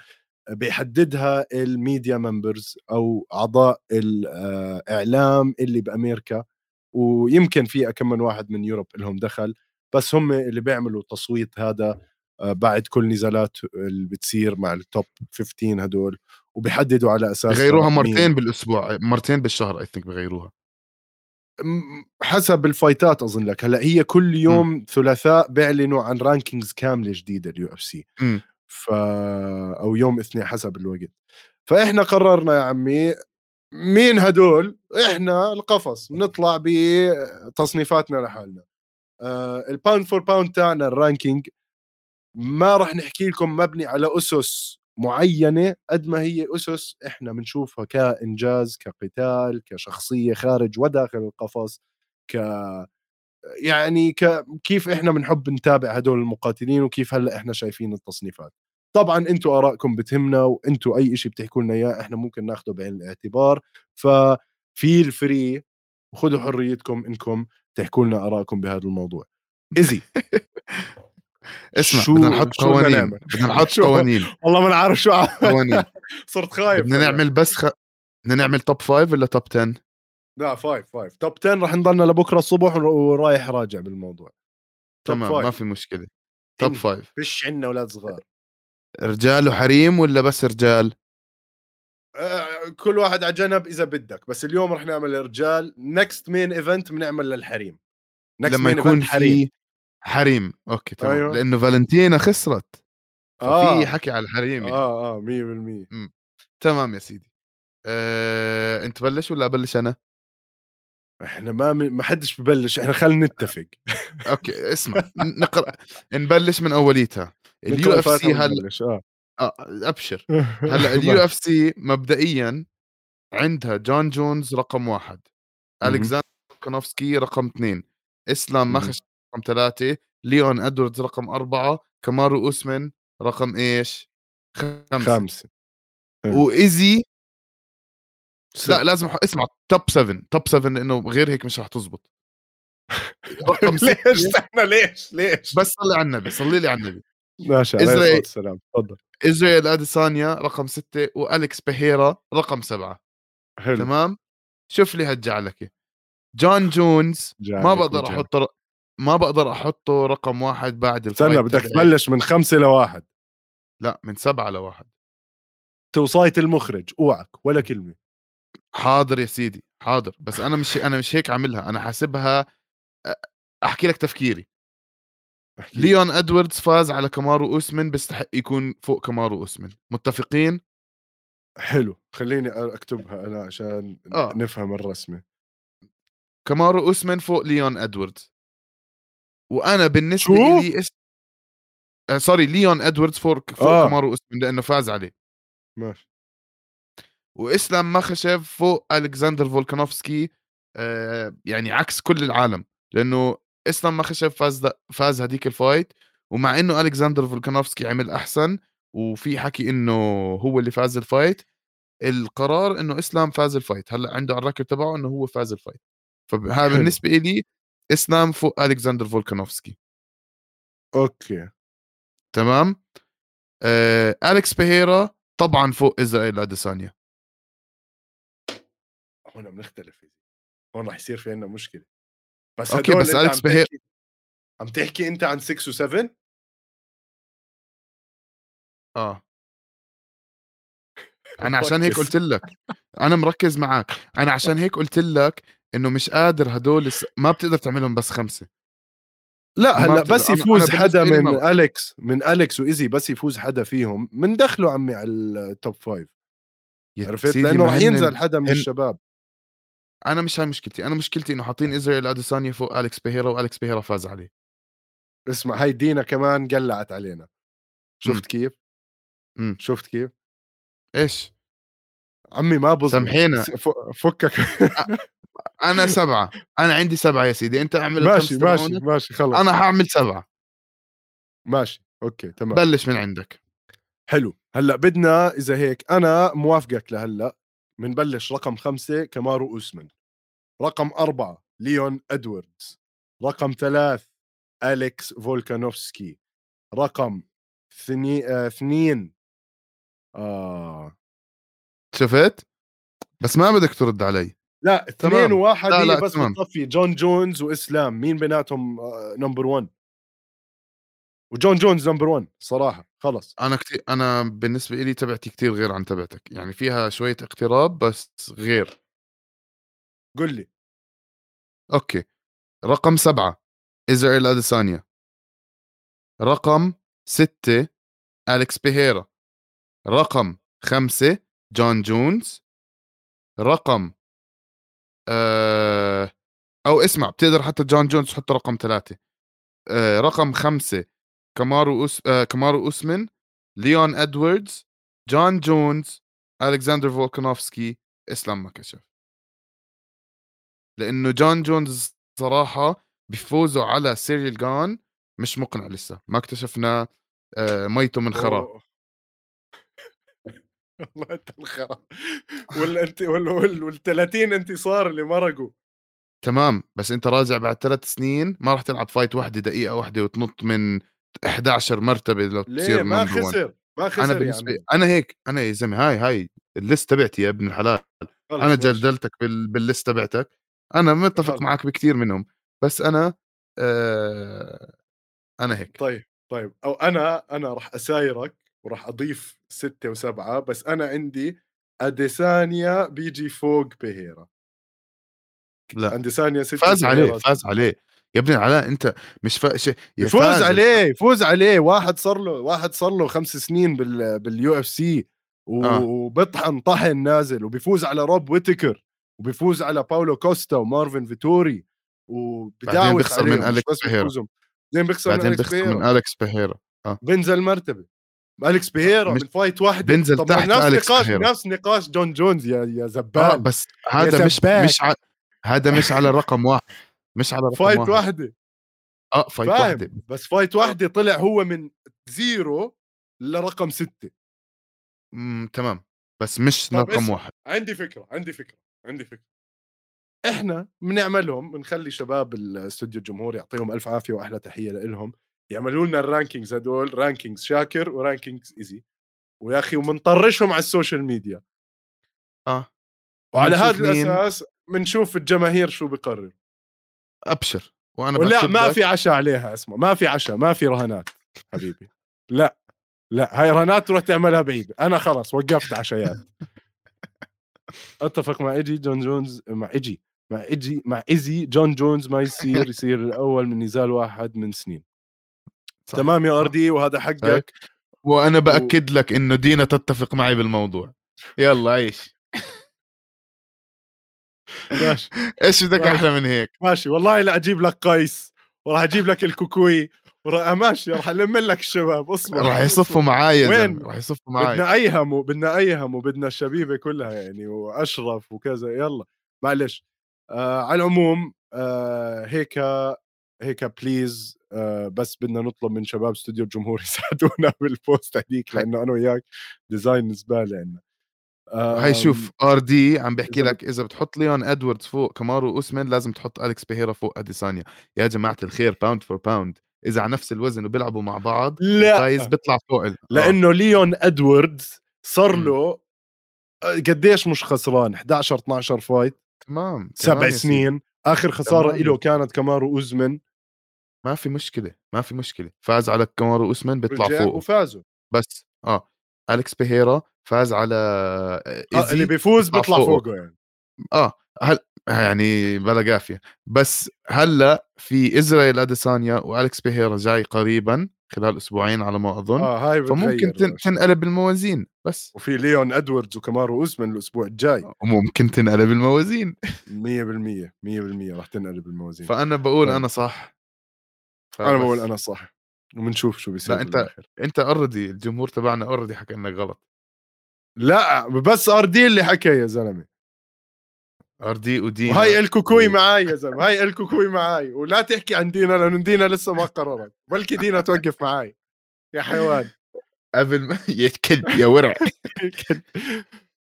S1: بيحددها ال media members أو أعضاء الاعلام اللي بأمريكا. ويمكن في كم من واحد من Europe لهم دخل بس هم اللي بيعملوا تصويت هذا آه، بعد كل نزالات اللي بتصير مع ال top 15 هدول وبيحددوا على أساس
S2: بغيروها
S1: مين-
S2: مرتين بالأسبوع مرتين بالشهر I think بغيروها
S1: حسب الفايتات أظن لك. هلأ هي كل يوم م. ثلاثاء بيعلنوا عن rankings كاملة جديدة ال UFC ف أو يوم اثنين حسب الوقت. فإحنا قررنا يا عمي مين هدول؟ إحنا القفص. بنطلع بتصنيفاتنا لحالنا. ال pound for pound تاعنا ال ranking ما راح نحكي لكم مبني على أسس معينة قد ما هي أسس إحنا بنشوفها كإنجاز كقتال كشخصية خارج وداخل القفص ك يعني ك... كيف إحنا بنحب نتابع هدول المقاتلين وكيف هلأ إحنا شايفين التصنيفات. طبعا أنتم آرائكم بتهمنا وأنتم أي شيء بتحكوا لنا إياه إحنا ممكن ناخذه بعين الاعتبار ف feel free وخذوا حريتكم إنكم تحكوا لنا آرائكم بهذا الموضوع. ايزي
S2: اسمع شو بدنا نحط قوانين. بدنا نحط قوانين.
S1: والله ما نعرف شو
S2: قوانين.
S1: صرت خايف
S2: بدنا نعمل بس خ... بدنا نعمل top five ولا top 10
S1: لا five five top 10 راح نضلنا لبكرة الصبح ورايح راجع بالموضوع.
S2: تمام ما في مشكلة. top five
S1: فيش عندنا أولاد صغار.
S2: رجال وحريم ولا بس رجال؟
S1: آه كل واحد على جنب إذا بدك بس اليوم رح نعمل رجال next main event بنعمل للحريم.
S2: لما يكون في حريم. okay تمام. أيوة. لأنه فالنتينا خسرت. آه. في حكي على الحريم
S1: آه آه 100%
S2: تمام يا سيدي. آه، أنت بلش ولا أبلش أنا؟
S1: إحنا ما ما حدش ببلش إحنا خلينا نتفق.
S2: okay اسمع نقرأ. نبلش من أوليتها. ال UFC هلا آه. آه أبشر. هلا ال UFC مبدئيا عندها جون جونز رقم واحد ألكساندر فولكانوفسكي رقم اثنين إسلام مخشف رقم ثلاثة ليون إدواردز رقم أربعة كمارو أوسمن رقم إيش؟ خمسة, خمسة. وإيزي؟ لا لازم اسمع top 7 top 7 لأنه غير هيك مش رح تزبط.
S1: رقم ليش؟ ليش؟ ليش؟
S2: بس صلي على النبي صلي لي على النبي.
S1: ماشي عليه السلام تفضل.
S2: إزرائيل اديسانيا رقم ستة والكس بيهيرا رقم سبعة. حلو. تمام؟ شوف لي هالجعلكة جون جونز ما بقدر أحط ما بقدر أحطه رقم واحد بعد
S1: استنى بدك تبلش من خمسة لواحد.
S2: لا من سبعة لواحد.
S1: توصاية المخرج أوعك ولا كلمة.
S2: حاضر يا سيدي حاضر. بس أنا مش أنا مش هيك عاملها أنا حاسبها أحكي لك تفكيري. ليون إدواردز فاز على كامارو أوسمن بيستحق يكون فوق كامارو أوسمن. متفقين؟
S1: حلو. خليني أكتبها أنا عشان آه. نفهم الرسمة.
S2: كامارو أوسمن فوق ليون إدواردز. وأنا بالنسبة لي اس... آه sorry ليون إدواردز فوق فوق آه. كامارو أوسمن لأنه فاز عليه.
S1: ماشي.
S2: وإسلام مخشف فوق ألكسندر فولكانوفسكي آه يعني عكس كل العالم. لأنه اسلام مخشف فاز فاز هذيك ال fight ومع إنه ألكسندر فولكانوفسكي عمل أحسن وفي حكي إنه هو اللي فاز ال fight القرار إنه إسلام فاز ال fight. هلأ عنده على ال record تبعه إنه هو فاز ال fight. فهذا بالنسبة لي إسلام فوق ألكسندر فولكانوفسكي.
S1: okay.
S2: تمام؟ آه أليكس بيهيرا طبعا فوق إسرائيل أديسانيا.
S1: هون بنختلف هون راح يصير في عندنا مشكلة.
S2: بس okay بس أليكس بيهيرا
S1: عم تحكي أنت عن 6 و7
S2: آه. أنا عشان هيك قلت لك أنا مركز معك أنا عشان هيك قلت لك إنه مش قادر هدول ما بتقدر تعملهم بس خمسة.
S1: لا هلأ بس يفوز حدا من. أليكس من أليكس وإيزي بس يفوز حدا فيهم. بندخله عمي على ال top five عرفت؟ لأنه راح ينزل حدا من الشباب.
S2: أنا مش هاي مشكلتي. أنا مشكلتي إنه حاطين إسرائيل أديسانيا فوق أليكس بيهيرا وأليكس بيهيرا فاز عليه.
S1: اسمع هاي دينا كمان قلعت علينا. شفت م. كيف؟
S2: م.
S1: شفت كيف؟
S2: إيش؟
S1: عمي ما بظبط
S2: سامحينا.
S1: فكك.
S2: أنا سبعة. أنا عندي سبعة يا سيدي. أنت اعمل
S1: ماشي ماشي ماشي خلص
S2: أنا حاعمل سبعة.
S1: ماشي أوكي تمام.
S2: بلش من عندك.
S1: حلو. هلأ بدنا إذا هيك أنا موافقك لهلأ بنبلش رقم خمسة كمارو أوسمان. رقم أربعة ليون أدواردز رقم ثلاث أليكس فولكانوفسكي. رقم ثني... آه... اثنين آه...
S2: شفت؟ بس ما بدك ترد علي.
S1: لا اثنين وواحد لا لا بس بتصفي جون جونز وإسلام. مين بيناتهم آه number 1 وجون جونز number 1 صراحة. خلص.
S2: أنا كتير أنا بالنسبة لي تبعتي كتير غير عن تبعتك. يعني فيها شوية اقتراب بس غير.
S1: قل لي.
S2: okay. رقم سبعة إزرائيل أديسانيا. رقم ستة أليكس بيهيرا. رقم خمسة جون جونز. رقم آه أو اسمع بتقدر حتى جون جونز تحط رقم ثلاثة. آه رقم خمسة كامارو أس... آه كامارو أوسمن ليون أدواردز جون جونز ألكسندر فولكانوفسكي إسلام مكشف لأنه جون جونز صراحة بفوزوا على سيريل جان مش مقنع لسه ما اكتشفنا آه ميته من خرا.
S1: والله انت الخرا. ولا انت ولا وال 30 انتصار اللي مرقوا.
S2: تمام بس انت راجع بعد ثلاث سنين ما راح تلعب fight واحدة دقيقة واحدة وتنط من 11 مرتبة لو
S1: تصير ما خسر ما خسر
S2: أنا بالنسبة يعني. أنا هيك أنا يا زلمة هاي هاي ال list تبعتي يا ابن الحلال. أنا جلدلتك بال... بال list تبعتك. أنا متفق معك بكثير منهم بس أنا آه... أنا هيك.
S1: طيب طيب أو أنا أنا راح أسايرك وراح أضيف ستة وسبعة بس أنا عندي أديسانيا بيجي فوق بيهيرا
S2: لا. أديسانيا ستة فاز عليه فاز عليه. يا ابني علاء أنت مش فا...
S1: يفوز عليه يفوز عليه. واحد صار له واحد صار له خمس سنين بال بال UFC وبطحن طحن نازل وبيفوز على روب ويتكر وبيفوز على باولو كوستا ومارفن فيتوري
S2: وبداوس بيخسر من أليكس بيهيرا
S1: زين بيخسر
S2: بعدين من بيخسر من أليكس بيهيرا
S1: آه. بنزل مرتبة. أليكس بيهيرا من فايت واحد.
S2: بنزل طب تحت
S1: نفس
S2: أليكس
S1: نقاش بيهيرا. نفس نقاش جون جونز يا يا زبال. آه
S2: بس هذا مش مش ع... هذا مش على رقم واحد. مش على رقم
S1: فايت واحد. واحدة.
S2: آه فايت فاهم. واحدة.
S1: بس فايت واحدة طلع هو من zero لرقم ستة.
S2: امم تمام. بس مش رقم واحد.
S1: عندي فكرة عندي فكرة. عندي فكرة. إحنا بنعملهم بنخلي شباب الاستوديو الجمهور يعطيهم ألف عافية وأحلى تحية لهم يعملوا لنا ال rankings هدول rankings شاكر و rankings ايزي ويا أخي ومنطرشهم على ال social
S2: media. آه.
S1: وعلى هذا الأساس بنشوف الجماهير شو بقرر.
S2: أبشر.
S1: وأنا لا ما في عشاء عليها اسمه ما في عشاء ما في رهانات حبيبي. لا لا هاي رهانات تروح تعملها بعيد. أنا خلاص وقفت عشايات أتفق مع إيزي جون جونز مع إيزي مع إيزي مع إيزي جون جونز ما يصير يصير الأول من نزال واحد من سنين. صح. تمام يا ار دي وهذا حقك.
S2: وأنا بأكد و... لك إنه دينا تتفق معي بالموضوع. يلا عيش. ماشي. إيش بدك أحلى من هيك؟
S1: ماشي. والله لا أجيب لك قيس وراح أجيب لك الكوكوي. ماشي راح ألم لك الشباب اصبر
S2: راح يصفوا معاي وين؟ راح يصفوا معاي
S1: بدنا ايهم بدنا ايهم وبدنا الشبيبة كلها يعني وأشرف وكذا. يلا معلش. آه على العموم آه هيك هيك please آه بس بدنا نطلب من شباب استوديو الجمهور يساعدونا بال post هذيك لأنه أنا وياك design زباله عندنا.
S2: هاي شوف ار دي عم بحكي لك إذا بتحط ليون ادواردز فوق كمارو اوسمان لازم تحط أليكس بيريرا فوق أديسانيا. يا جماعة الخير pound for pound إذا على نفس الوزن وبيلعبوا مع بعض لا. فايز بيطلع فوق ال...
S1: لأنه آه. ليون ادواردز صار له آه، قديش مش خسران؟ 11 12 fight.
S2: تمام
S1: سبع سنين. آخر خسارة له كانت كمارو اوزمن
S2: ما في مشكلة ما في مشكلة. فاز على كمارو اوزمن بيطلع فوق
S1: وفازوا.
S2: بس آه. أليكس بيهيرا فاز على
S1: إيزي آه اللي بيفوز بيطلع فوقه. فوقه يعني.
S2: آه هل يعني بلا قافية. بس هلأ في ازرائيل أديسانيا والكس بيهيرا جاي قريبا خلال أسبوعين على ما أظن.
S1: آه هاي
S2: فممكن تن... تنقلب الموازين بس.
S1: وفي ليون إدواردز وكمارو اوزمن الأسبوع الجاي.
S2: وممكن تنقلب الموازين. 100% 100%
S1: راح تنقلب الموازين.
S2: فأنا بقول طيب. أنا صح.
S1: أنا بقول أنا صح. وبنشوف شو بيصير
S2: لا انت أنت already الجمهور تبعنا already حكى انك غلط.
S1: لا بس ار دي اللي حكى يا زلمة.
S2: ار دي ودينا
S1: هاي الكوكوي معاي يا زلمة هاي الكوكوي معاي ولا تحكي عن دينا لأنه دينا لسه ما قررت. بلكي دينا توقف معاي. يا حيوان.
S2: قبل ما يا كلب يا ورع.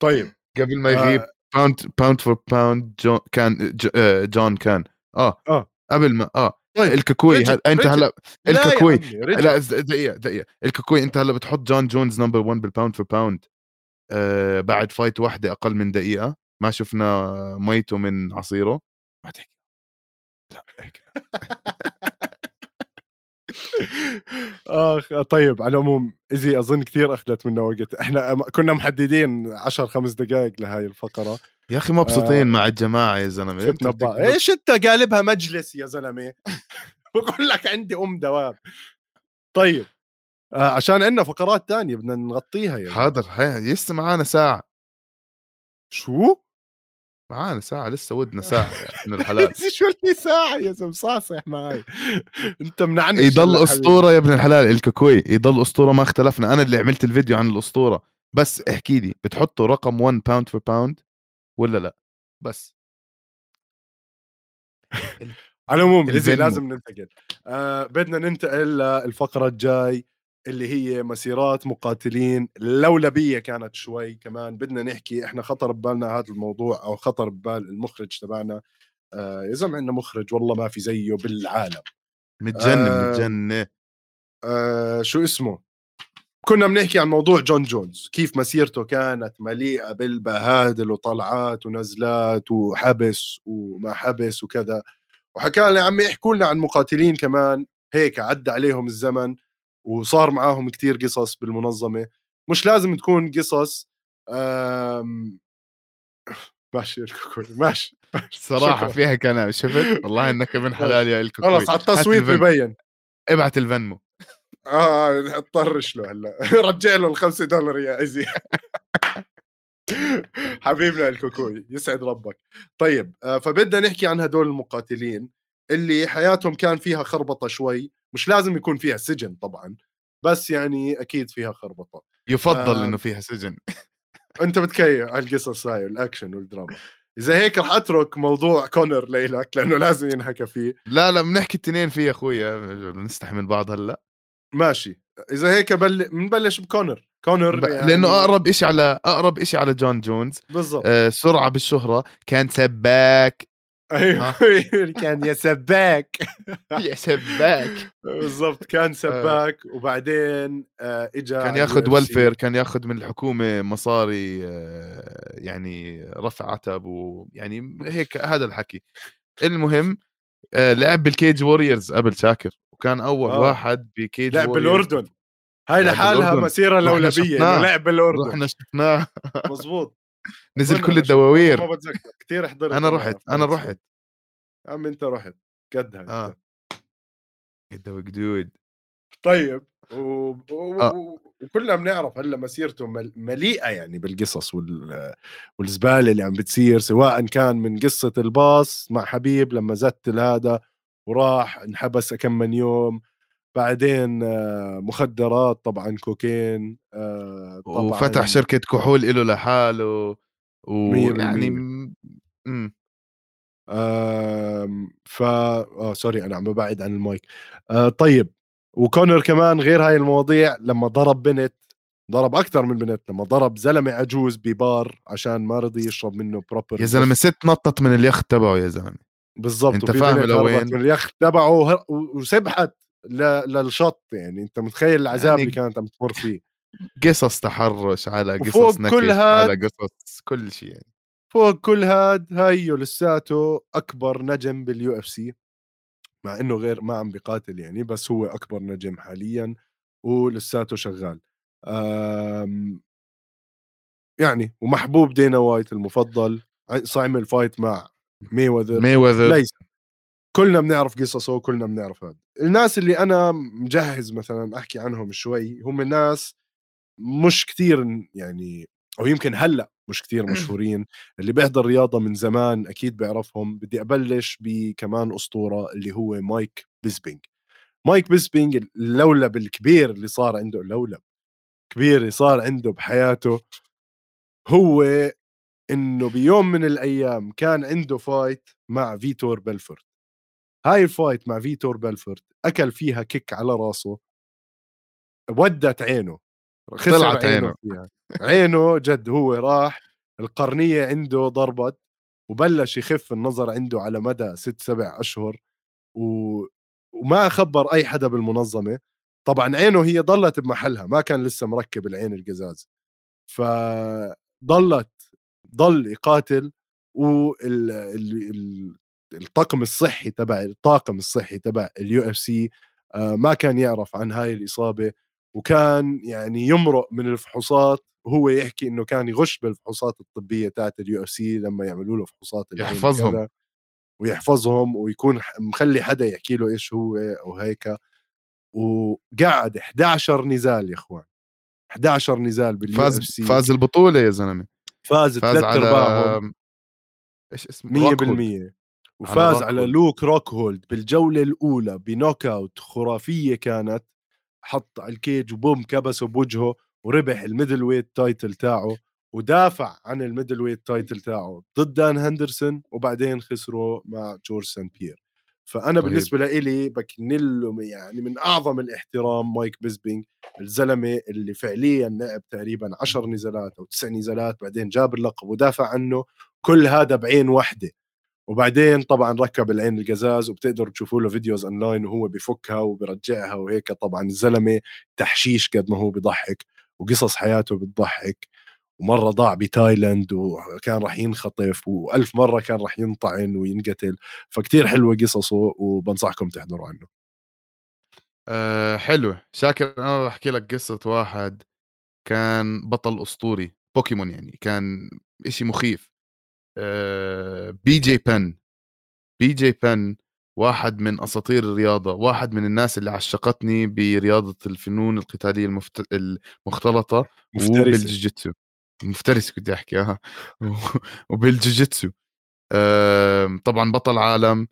S1: طيب.
S2: قبل ما يغيب pound pound for pound جون كان آه، جون كان. آه. آه. قبل ما آه. طيب. الكوكوي رجل. أنت هلا الكوكوي لا دقيقة دقيقة. الكوكوي أنت هلا بتحط جون جونز number 1 بال pound for pound آه بعد fight واحدة أقل من دقيقة. ما شفنا ميته من عصيره. ما تحكي.
S1: لا آخ طيب على العموم ايزي أظن كثير أخذت منا وقت. إحنا كنا محددين 10 خمس دقائق لهي الفقرة.
S2: يا أخي مبسوطين آه مع الجماعة يا زلمة.
S1: إيش أنت قالبها مجلس يا زلمة؟ بقول لك عندي أم دواب طيب آه عشان عندنا فقرات تانية بدنا نغطيها
S2: يا حاضر لسه معانا ساعة.
S1: شو؟
S2: معانا ساعة لسه ودنا ساعة من الحلال
S1: شو اللي ساعة يا زلمة صاصح معي انت منعني
S2: يضل أسطورة يا ابن الحلال الكوكوي يضل أسطورة ما اختلفنا. أنا اللي عملت الفيديو عن الأسطورة. بس احكي لي بتحطوا رقم 1 pound for pound ولا لا؟ بس.
S1: على العموم لازم ننتقل. آه بدنا ننتقل للفقرة الجاي. اللي هي مسيرات مقاتلين. لولبيه كانت شوي كمان. بدنا نحكي إحنا خطر ببالنا هذا الموضوع أو خطر ببال المخرج تبعنا. آه يا زلمة عندنا مخرج والله ما في زيه بالعالم.
S2: متجنن آه متجنن.
S1: آه شو اسمه؟ كنا بنحكي عن موضوع جون جونز. كيف مسيرته كانت مليئة بالبهادل وطلعات ونزلات وحبس وما حبس وكذا. وحكى لنا عم يحكوا لنا عن مقاتلين كمان. هيك عدى عليهم الزمن. وصار معاهم كتير قصص بالمنظمة. مش لازم تكون قصص ماشي الكوكوي ماشي,
S2: صراحة فيها كلام شفت؟ والله إنك ابن حلال يا الكوكوي
S1: خلص على التصويت ببين.
S2: ابعت ال
S1: Venmo آه اضطرش له هلا؟ رجع له الخمسة دولار يا ايزي حبيبنا الكوكوي يسعد ربك. طيب آه فبدنا نحكي عن هدول المقاتلين اللي حياتهم كان فيها خربطة شوي. مش لازم يكون فيها سجن طبعا بس يعني أكيد فيها خربطة.
S2: يفضل آه. انه فيها سجن.
S1: أنت بتكيف على القصص هاي الأكشن والدراما. إذا هيك رح أترك موضوع كونر لإلك لأنه لازم ينحكى فيه.
S2: لا لا بنحكي الاثنين فيه أخويا بنستحمل بعض هلأ.
S1: ماشي. إذا هيك بل... بنبلش بكونر. كونر
S2: ب... يعني... لأنه أقرب شيء على أقرب شيء على جون جونز
S1: بالضبط.
S2: آه سرعة بالشهرة كان سباك.
S1: أيوه. كان يا سباك.
S2: يا سباك.
S1: بالضبط كان آه. سباك وبعدين آه، اجى
S2: كان ياخذ welfare كان ياخذ من الحكومة مصاري آه، يعني رفع عتب ويعني هيك هذا الحكي. المهم لعب بال Cage Warriors قبل شاكر وكان أول آه. واحد ب Cage
S1: لعب بالأردن. هاي لحالها مسيرة لولبيه لعب بالأردن.
S2: رحنا شفناه.
S1: مظبوط
S2: نزل كل الدواوير.
S1: ما بتذكر. كثير حضرت
S2: أنا رحت أنا رحت.
S1: عم أنت رحت قدها
S2: آه. قدها وقدود
S1: طيب و... و... آه. وكلنا بنعرف هلأ مسيرته مليئة يعني بالقصص وال... والزبالة اللي عم بتصير سواء كان من قصة الباص مع حبيب لما زت هذا وراح انحبس كم من يوم. بعدين آه، مخدرات طبعا كوكين
S2: آه، طبعا وفتح شركة كحول له لحاله ويعني
S1: امم. ف آه sorry أنا عم ببعد عن المايك. آه طيب وكونر كمان غير هاي المواضيع لما ضرب بنت ضرب أكثر من بنت لما ضرب زلمة عجوز ببار عشان ما رضي يشرب منه Proper
S2: يا زلمة ست نطت من اليخت تبعه يا زلمة.
S1: بالضبط أنت فاهم لوين من اليخت تبعه وسبحت. للشط يعني أنت متخيل العذاب يعني اللي كانت عم تمر فيه.
S2: قصص تحرش على قصص نكش كل هاد على قصص كل شيء يعني.
S1: فوق كل هاد هايو لساته أكبر نجم بال UFC مع إنه غير ما عم بيقاتل يعني بس هو أكبر نجم حاليا ولساته شغال. يعني ومحبوب دينا وايت المفضل. عمل fight مع
S2: مايويذر مايويذر
S1: ليس. كلنا بنعرف قصصه وكلنا بنعرف هذا. الناس اللي أنا مجهز مثلا أحكي عنهم شوي هم الناس مش كثير يعني أو يمكن هلأ مش كثير مشهورين اللي بيحضر رياضة من زمان أكيد بيعرفهم. بدي أبلش بكمان أسطورة اللي هو مايك بيسبينج. مايك بيسبينج اللولب الكبير اللي صار عنده اللولب كبير اللي صار عنده بحياته هو إنه بيوم من الأيام كان عنده fight مع فيتور بلفورد. هاي ال fight مع فيتور بلفورد أكل فيها kick على راسه. ودت عينه
S2: طلعت عينه
S1: فيها. عينه جد هو راح القرنية عنده ضربت وبلش يخف النظر عنده على مدى ست سبع أشهر و... وما خبر أي حدا بالمنظمة. طبعا عينه هي ضلت بمحلها ما كان لسه مركب العين القزاز. فضلت ضل يقاتل وال الطاقم الصحي تبع الطاقم الصحي تبع ال UFC ما كان يعرف عن هاي الإصابة وكان يعني يمرق من الفحوصات هو يحكي إنه كان يغش بالفحوصات الطبية تاعت ال UFC لما يعملوا له فحوصات
S2: يحفظهم.
S1: ويحفظهم ويكون مخلي حدا يحكي له إيش هو أو هيك. وقعد 11 نزال يا إخوان 11 نزال
S2: بال UFC فاز فاز البطولة يا زلمة.
S1: فاز, فاز ثلاث أرباعهم.
S2: إيش اسمه؟
S1: 100% وفاز على, لوك روكهولد بالجولة الأولى ب knockout خرافية كانت. حط على ال cage و boom كبسه بوجهه وربح ال middleweight title تاعه ودافع عن ال middleweight title تاعه ضد دان هندرسون وبعدين خسروا مع جورج سان بيير. فأنا طيب. بالنسبة لي بكن له يعني من أعظم الاحترام مايك بيزبينج الزلمة اللي فعليا لعب تقريبا 10 نزالات أو تسع نزالات بعدين جاب اللقب ودافع عنه. كل هذا بعين واحدة. وبعدين طبعا ركب العين القزاز وبتقدروا تشوفوا له videos online وهو بفكها وبرجعها وهيك. طبعا الزلمة تحشيش قد ما هو بضحك وقصص حياته بتضحك. ومرة ضاع بتايلاند وكان راح ينخطف وألف مرة كان راح ينطعن وينقتل. فكتير حلوة قصصه وبنصحكم تحضروا عنه.
S2: أه حلو. شاكر أنا أحكي لك قصة واحد كان بطل أسطوري بوكيمون يعني كان إشي مخيف. بي جي بن. بي جي بن واحد من أساطير الرياضة واحد من الناس اللي عشقتني برياضة الفنون القتالية المفت... المختلطة وبالجوجيتسو. مفترس كنت أحكي آه. وبالجوجيتسو. طبعا بطل عالم.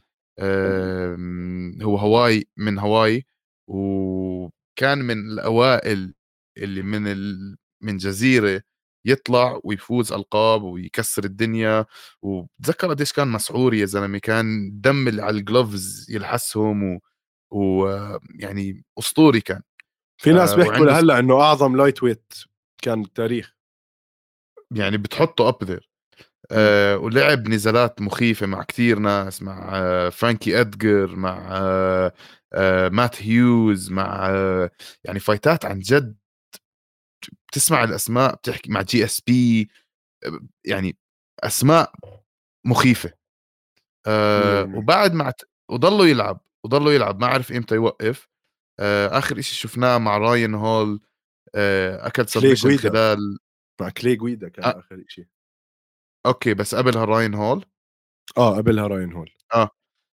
S2: هو هاواي من هاواي وكان من الأوائل اللي من ال... من جزيرة يطلع ويفوز ألقاب ويكسر الدنيا. وبتذكر قديش كان مسعور يا زلمة كان دم اللي على ال gloves يلحسهم و... ويعني أسطوري كان.
S1: في ناس آه، بيحكوا لهلأ إنه أعظم lightweight كان بالتاريخ.
S2: يعني بتحطه up there آه ولعب نزالات مخيفة مع كثير ناس مع آه فرانكي ادجر مع آه آه مات هيوز مع آه يعني فايتات عن جد بتسمع الأسماء بتحكي مع GSP يعني أسماء مخيفة. آه وبعد ما وضلوا يلعب وضلوا يلعب ما عرف إمتى يوقف. آه آخر شيء شفناه مع راين هول آه أكل submission خلال
S1: مع كلي جويدا كان أ... آخر شيء
S2: okay بس قبلها راين هول
S1: آه قبلها راين هول
S2: آه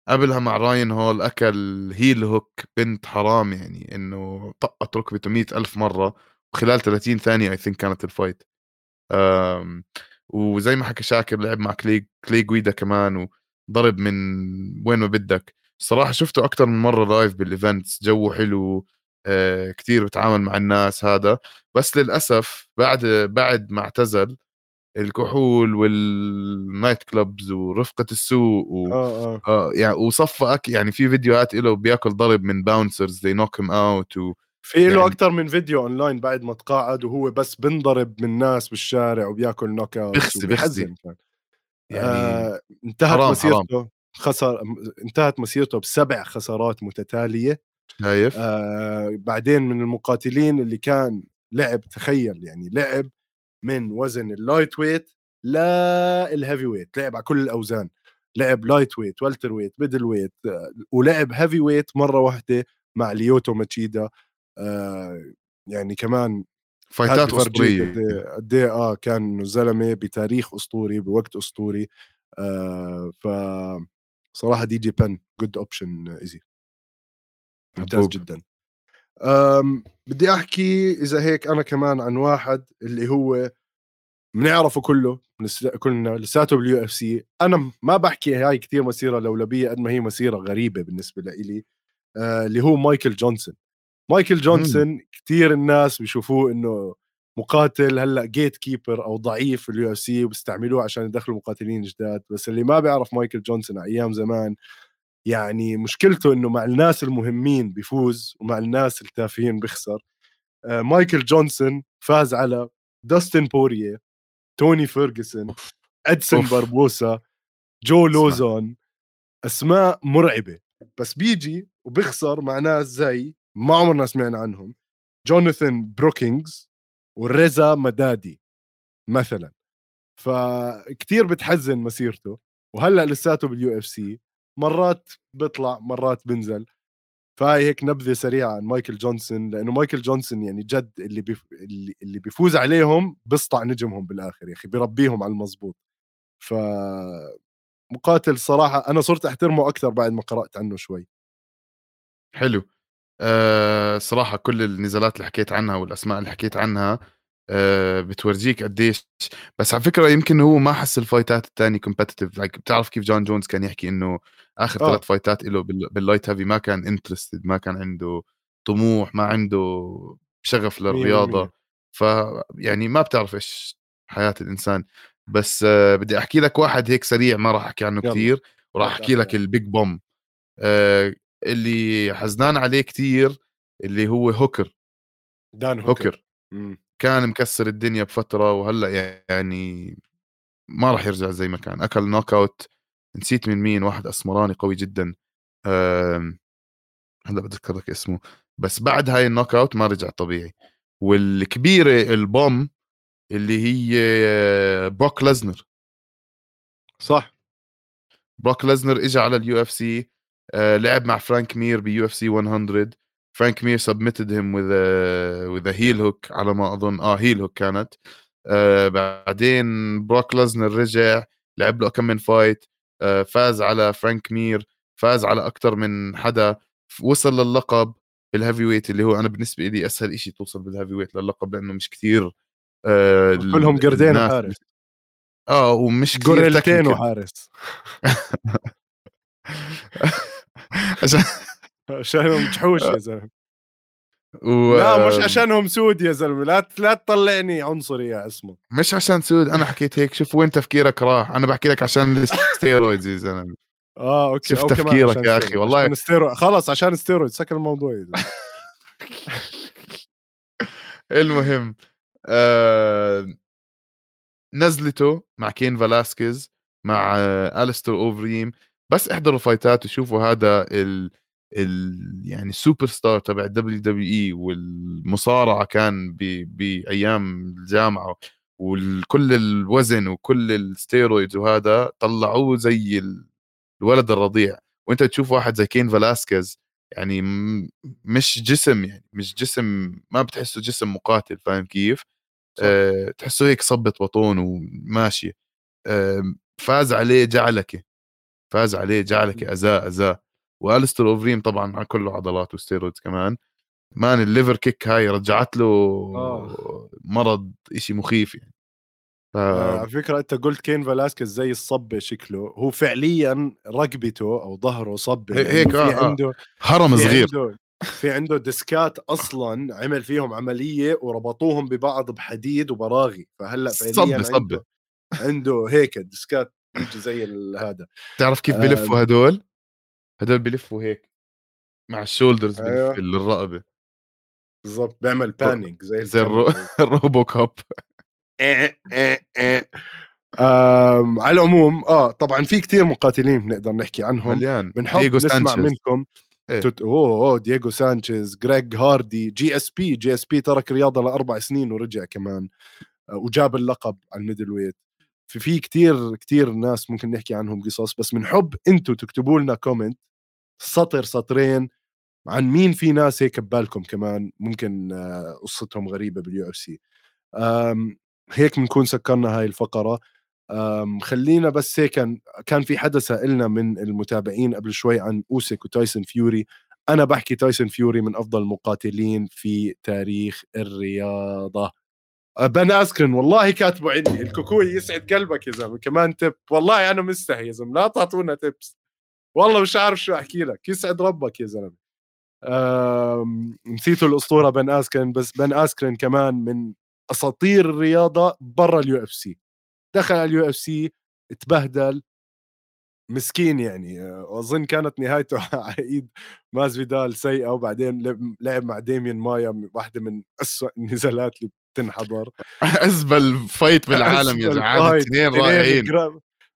S2: قبلها مع راين هول أكل heel hook بنت حرام يعني إنه طقت ركبته مئة ألف مرة. وخلال 30 ثانية I think كانت ال fight وزي ما حكى شاكر لعب مع كلي كلي جويدا كمان وضرب من وين ما بدك. الصراحه شفته أكثر من مرة live بال events جو حلو آه كثير بتعامل مع الناس هذا. بس للأسف بعد بعد ما اعتزل الكحول وال nightclubs ورفقة السوء و... آه آه. آه يعني وصفى يعني في فيديوهات له بياكل ضرب من bouncers they knock 'em out و...
S1: في له يعني... أكثر من فيديو أونلاين بعد ما تقاعد وهو بس بنضرب من ناس بالشارع وبياكل knockout
S2: بخزي بخزي
S1: يعني آه انتهت حرام مسيرته حرام. خسر انتهت مسيرته بسبع خسارات متتالية.
S2: شايف.
S1: آه بعدين من المقاتلين اللي كان لعب تخيل يعني لعب من وزن ال lightweight لل heavyweight لعب على كل الأوزان. لعب لايت ويت والتر ويت ميدل ويت ولعب هيفي ويت مرة واحدة مع ليوتو ماتشيدا. يعني كمان
S2: فايتات أسطورية.
S1: قد إيه آه كان زلمة بتاريخ أسطوري بوقت أسطوري. آه ف صراحة بي جي بن good option easy ممتاز جدا. بدي أحكي إذا هيك أنا كمان عن واحد اللي هو بنعرفه كله كلنا لساته بال UFC أنا ما بحكي هاي كثير مسيرة لولبية قد ما هي مسيرة غريبة بالنسبة لإلي. آه اللي هو مايكل جونسون. مايكل جونسون كثير الناس بيشوفوه إنه مقاتل هلأ gatekeeper أو ضعيف في ال UFC وبيستعملوه عشان يدخلوا مقاتلين جداد. بس اللي ما بيعرف مايكل جونسون أيام زمان يعني مشكلته إنه مع الناس المهمين بيفوز ومع الناس التافهين بيخسر. آه مايكل جونسون فاز على داستن بوريه توني فيرجسون ادسون باربوسا جو لوزون أسماء مرعبة. بس بيجي وبيخسر مع ناس زي ما عمرنا سمعنا عنهم. جوناثان بروكينجز وريزا مدادي مثلا. فكتير بتحزن مسيرته وهلأ لساته بال UFC. مرات بيطلع مرات بنزل فهي هيك نبذة سريعة عن مايكل جونسون لأنه مايكل جونسون يعني جد اللي بيف... اللي, اللي بيفوز عليهم بيسطع نجمهم بالآخر يا أخي بيربيهم على المزبوط ف مقاتل صراحة أنا صرت أحترمه أكثر بعد ما قرأت عنه شوي.
S2: حلو. أه صراحة كل النزالات اللي حكيت عنها والأسماء اللي حكيت عنها أه بتورجيك قديش. بس على فكرة يمكن هو ما حس ال fight ات الثانية competitive like بتعرف كيف جون جونز كان يحكي إنه آخر ثلاث آه. fight ات له بال light heavy ما كان interested ما كان عنده طموح ما عنده شغف للرياضة. ف يعني ما بتعرف إيش حياة الإنسان. بس أه بدي أحكي لك واحد هيك سريع ما راح أحكي عنه كثير وراح أحكي لك ال big boom. أه اللي حزنان عليه كتير اللي هو هوكر.
S1: دان هوكر, هوكر.
S2: كان مكسر الدنيا بفترة وهلأ يعني ما راح يرجع زي ما كان. أكل knockout نسيت من مين واحد أسمراني قوي جدا. هلأ بتذكر لك اسمه. بس بعد هاي ال knockout ما رجع طبيعي. والكبيرة ال boom اللي هي بروك ليزنر.
S1: صح.
S2: بروك ليزنر اجى على ال UFC لعب مع فرانك مير ب UFC 100 فرانك مير submitted him with with heel hook على ما أظن. آه heel hook كانت. آه بعدين بروك لازنر رجع لعب له كم من fight آه فاز على فرانك مير. فاز على أكثر من حدا. وصل للقب بال heavyweight اللي هو أنا بالنسبة لي أسهل شيء توصل بال heavyweight للقب لأنه مش كثير
S1: آه كلهم قردين وحارس.
S2: آه ومش
S1: كثير وحارس. عشان عشانهم جحوش يا زلمة. و... لا مش عشانهم سود يا زلمة. لا لا تطلعني عنصري يا أسمة.
S2: مش عشان سود أنا حكيت هيك. شوف وين تفكيرك راح. أنا بحكي لك عشان ال steroids يا زلمة.
S1: آه okay.
S2: شوف تفكيرك يا أخي والله.
S1: عشان stero... خلص عشان ستيرويد سكر الموضوع
S2: المهم آه... نزلته مع كين فلاسكيز مع آه... أليستر اوفريم بس احضروا fight ات وشوفوا هذا ال ال يعني السوبر ستار تبع ال WWE والمصارعة كان بأيام الجامعة وكل الوزن وكل ال steroids وهذا طلعوه زي الولد الرضيع. وانت تشوف واحد زي كين فلاسكيز يعني مش جسم يعني مش جسم ما بتحسه جسم مقاتل فاهم كيف؟ أه تحسه هيك صبت بطون وماشي. أه فاز عليه جعلكة. فاز عليه جعلك ازاه ازاه والستر اوفريم طبعا كله عضلات وستيرويدز كمان. مان الليفر كيك هاي رجعت له أوه. مرض شيء مخيف يعني.
S1: ف... آه على فكرة أنت قلت كين فلاسكيز زي الصبه شكله. هو فعليا رقبته أو ظهره صبه
S2: هيك في آه, آه. عنده هرم
S1: في
S2: صغير.
S1: عنده في عنده disc ات أصلا عمل فيهم عملية وربطوهم ببعض بحديد وبراغي. فهلأ فعليا صبه صبه عنده هيك disc ات بيجي زي هذا
S2: تعرف كيف بلفوا هدول؟ هدول بلفوا هيك مع ال shoulders أيوة. الرقبه
S1: بالضبط بيعمل panning زي
S2: زي ال RoboCop
S1: إيه، إيه، إيه. على العموم آه طبعا في كتير مقاتلين بنقدر نحكي عنهم
S2: مليان
S1: بنحب دييغو نسمع سانشيز. منكم إيه؟ توت... أوه أوه دييغو سانشيز جريج هاردي جي إس بي جي إس بي ترك رياضة لأربع سنين ورجع كمان آه، وجاب اللقب على ال middleweight في كثير كثير ناس ممكن نحكي عنهم قصص بس بنحب أنتم تكتبوا لنا comment سطر سطرين عن مين في ناس هيك ببالكم كمان ممكن آه، قصتهم غريبة بال UFC هيك بنكون سكرنا هاي الفقرة. خلينا بس هيك كان كان في حدا سائلنا من المتابعين قبل شوي عن اوسيك وتايسون فيوري. أنا بحكي تايسون فيوري من أفضل المقاتلين في تاريخ الرياضة. بن اسكن والله كاتبه عندي. الكوكوي يسعد قلبك يا زلمة. كمان tip والله أنا مستحي يا زلمة. لا تعطونا tips والله مش عارف شو أحكي لك. يسعد ربك يا زلمة. نسيتوا الأسطورة بن آسكن بس بن آسكن كمان من أساطير الرياضة برا ال UFC. دخل على ال UFC تبهدل مسكين يعني. أظن كانت نهايته على إيد مازفيدال سيئة وبعدين لعب مع ديمين مايا واحدة من اسوء النزالات اللي تنحضر.
S2: ازبل fight بالعالم يا جماعة اثنين رائعين.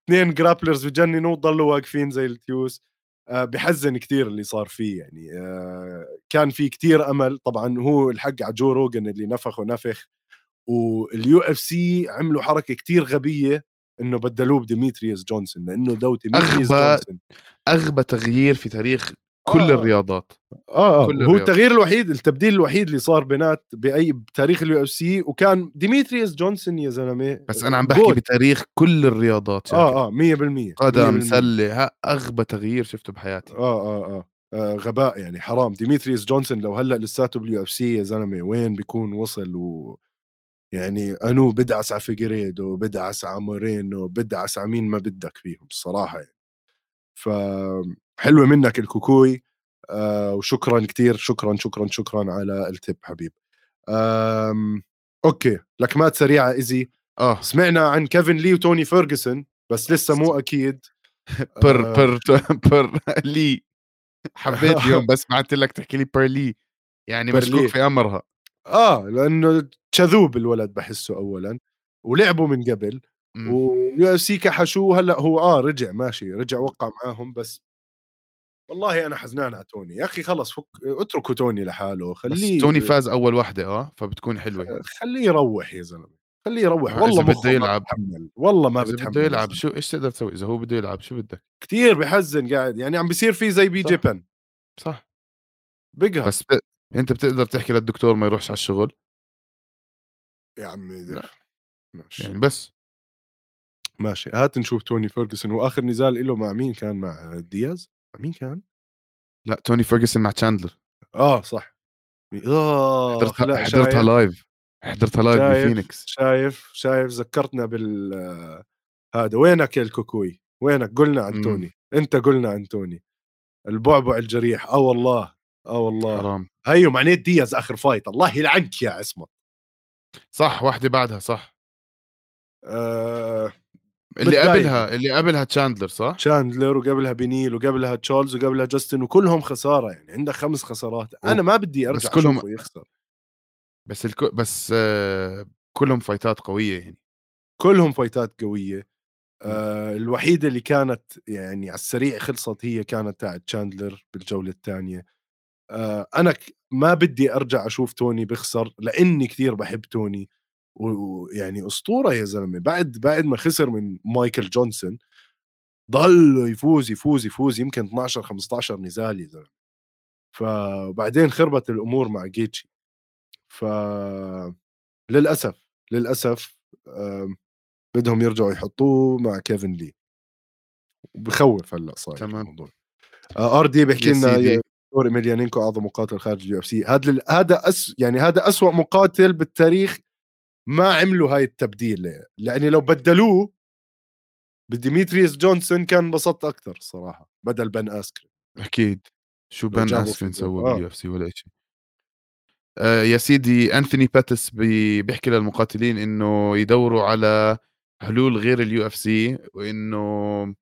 S1: اثنين grapplers بجننوا ضلوا واقفين زي التيوس. آه بحزن كثير اللي صار فيه يعني. آه كان في كثير أمل. طبعا هو الحق على جو روجن اللي نفخ ونفخ. وال UFC عملوا حركة كثير غبية إنه بدلوه بديميتريوس جونسون لأنه دو ديميتريوس
S2: أغبى جونسون. أغبى تغيير في تاريخ كل
S1: آه.
S2: الرياضات
S1: آه آه
S2: كل
S1: هو. التغيير الوحيد التبديل الوحيد اللي صار بينات بأي بتاريخ ال UFC وكان ديميتريوس جونسون يا زلمة
S2: بس أنا عم بحكي
S1: جول.
S2: بتاريخ كل الرياضات شاكر.
S1: آه آه 100%
S2: قدم
S1: 100%.
S2: سله أغبى تغيير شفته بحياتي
S1: آه آه آه آه، غباء يعني حرام ديميتريوس جونسون لو هلأ لساته بال UFC يا زلمة وين بيكون وصل و يعني أنو بدعس على فيجريدو بدعس على مورينو بدعس على مين ما بدك فيهم الصراحه يعني ف حلوة منك الكوكوي آه وشكرا كتير شكرا شكرا شكرا على ال tip حبيب. آم okay لكمات سريعة easy
S2: آه
S1: سمعنا عن كيفن لي وتوني فيرجسون بس لسه مو أكيد.
S2: بر
S1: آه،
S2: بر بر لي. حبيت اليوم بس بعت لك تحكي لي بر لي. يعني مشكوك. في أمرها.
S1: آه لأنه شذوب الولد بحسه اولا ولعبوا من قبل
S2: مم.
S1: و UFC كحشوه هلأ هو آه رجع ماشي رجع وقع معاهم بس والله أنا حزنان على توني. يا أخي خلص فك اتركوا توني لحاله
S2: بس
S1: خليه
S2: توني فاز أول وحده آه؟ فبتكون حلوة.
S1: خليه يروح يا زلمة. خليه يروح.
S2: آه،
S1: والله
S2: إذا بده
S1: ما
S2: يلعب.
S1: والله ما بتحمل
S2: بده يلعب شو إيش تقدر تسوي؟ إذا هو بده يلعب شو بدك؟
S1: كثير بحزن قاعد. يعني عم بيصير فيه زي بي
S2: صح.
S1: BJ Penn
S2: صح.
S1: بقها
S2: بس ب... أنت بتقدر تحكي للدكتور ما يروحش على الشغل؟
S1: يا عمي
S2: لا.
S1: ماشي.
S2: يعني بس.
S1: ماشي. هات نشوف توني فيرجسون. وآخر نزال له مع مين كان؟ مع دياز؟ مين كان
S2: لا توني فيرجسون مع تشاندلر.
S1: آه صح. آه
S2: حضرتها
S1: لا
S2: حضرتها live حضرتها
S1: live
S2: بفينيكس
S1: شايف شايف ذكرتنا بال هذا وينك يا الكوكوي؟ وينك؟ قلنا عن
S2: مم.
S1: توني. أنت قلنا عن توني. البعبع الجريح. آه والله. آه والله.
S2: حرام.
S1: هيو مع نيت دياز آخر fight الله يلعنك يا عصمت.
S2: صح واحدة بعدها صح.
S1: آه.
S2: اللي. قبلها اللي قبلها تشاندلر صح؟
S1: شاندلر وقبلها بينيل وقبلها تشارلز وقبلها جاستن وكلهم خسارة يعني. عندك خمس خسارات. أنا ما بدي أرجع
S2: بس كلهم-
S1: يخسر.
S2: بس الكو... بس آه كلهم فايتات قوية يعني.
S1: كلهم فايتات قوية. آه الوحيدة اللي كانت يعني على السريع خلصت هي كانت تاعت تشاندلر بالجولة الثانية. آه أنا ما بدي أرجع أشوف توني بخسر لأني كثير بحب توني. ويعني أسطورة يا زلمة. بعد بعد ما خسر من مايكل جونسون ضل يفوز يفوز يفوز يمكن 12 15 نزال يا زلمة. فبعدين خربت الأمور مع جيتشي. ف للأسف للأسف بدهم يرجعوا يحطوه مع كيفن لي. بخوف هلأ صاير
S2: تمام.
S1: الموضوع. آه، آر دي بيحكي لنا دكتور ايميليانينكو أعظم مقاتل خارج ال UFC. هذا هذا أس يعني هذا أسوأ مقاتل بالتاريخ ما عملوا هاي التبديل يعني لو بدلوه بديميتريس جونسون كان انبسطت أكثر صراحة بدل بن آسكرين.
S2: أكيد. شو بن
S1: في-
S2: سوى
S1: آه.
S2: بال UFC ولا شيء آه يا سيدي أنثوني باتس بي... بيحكي للمقاتلين إنه يدوروا على حلول غير ال UFC وإنه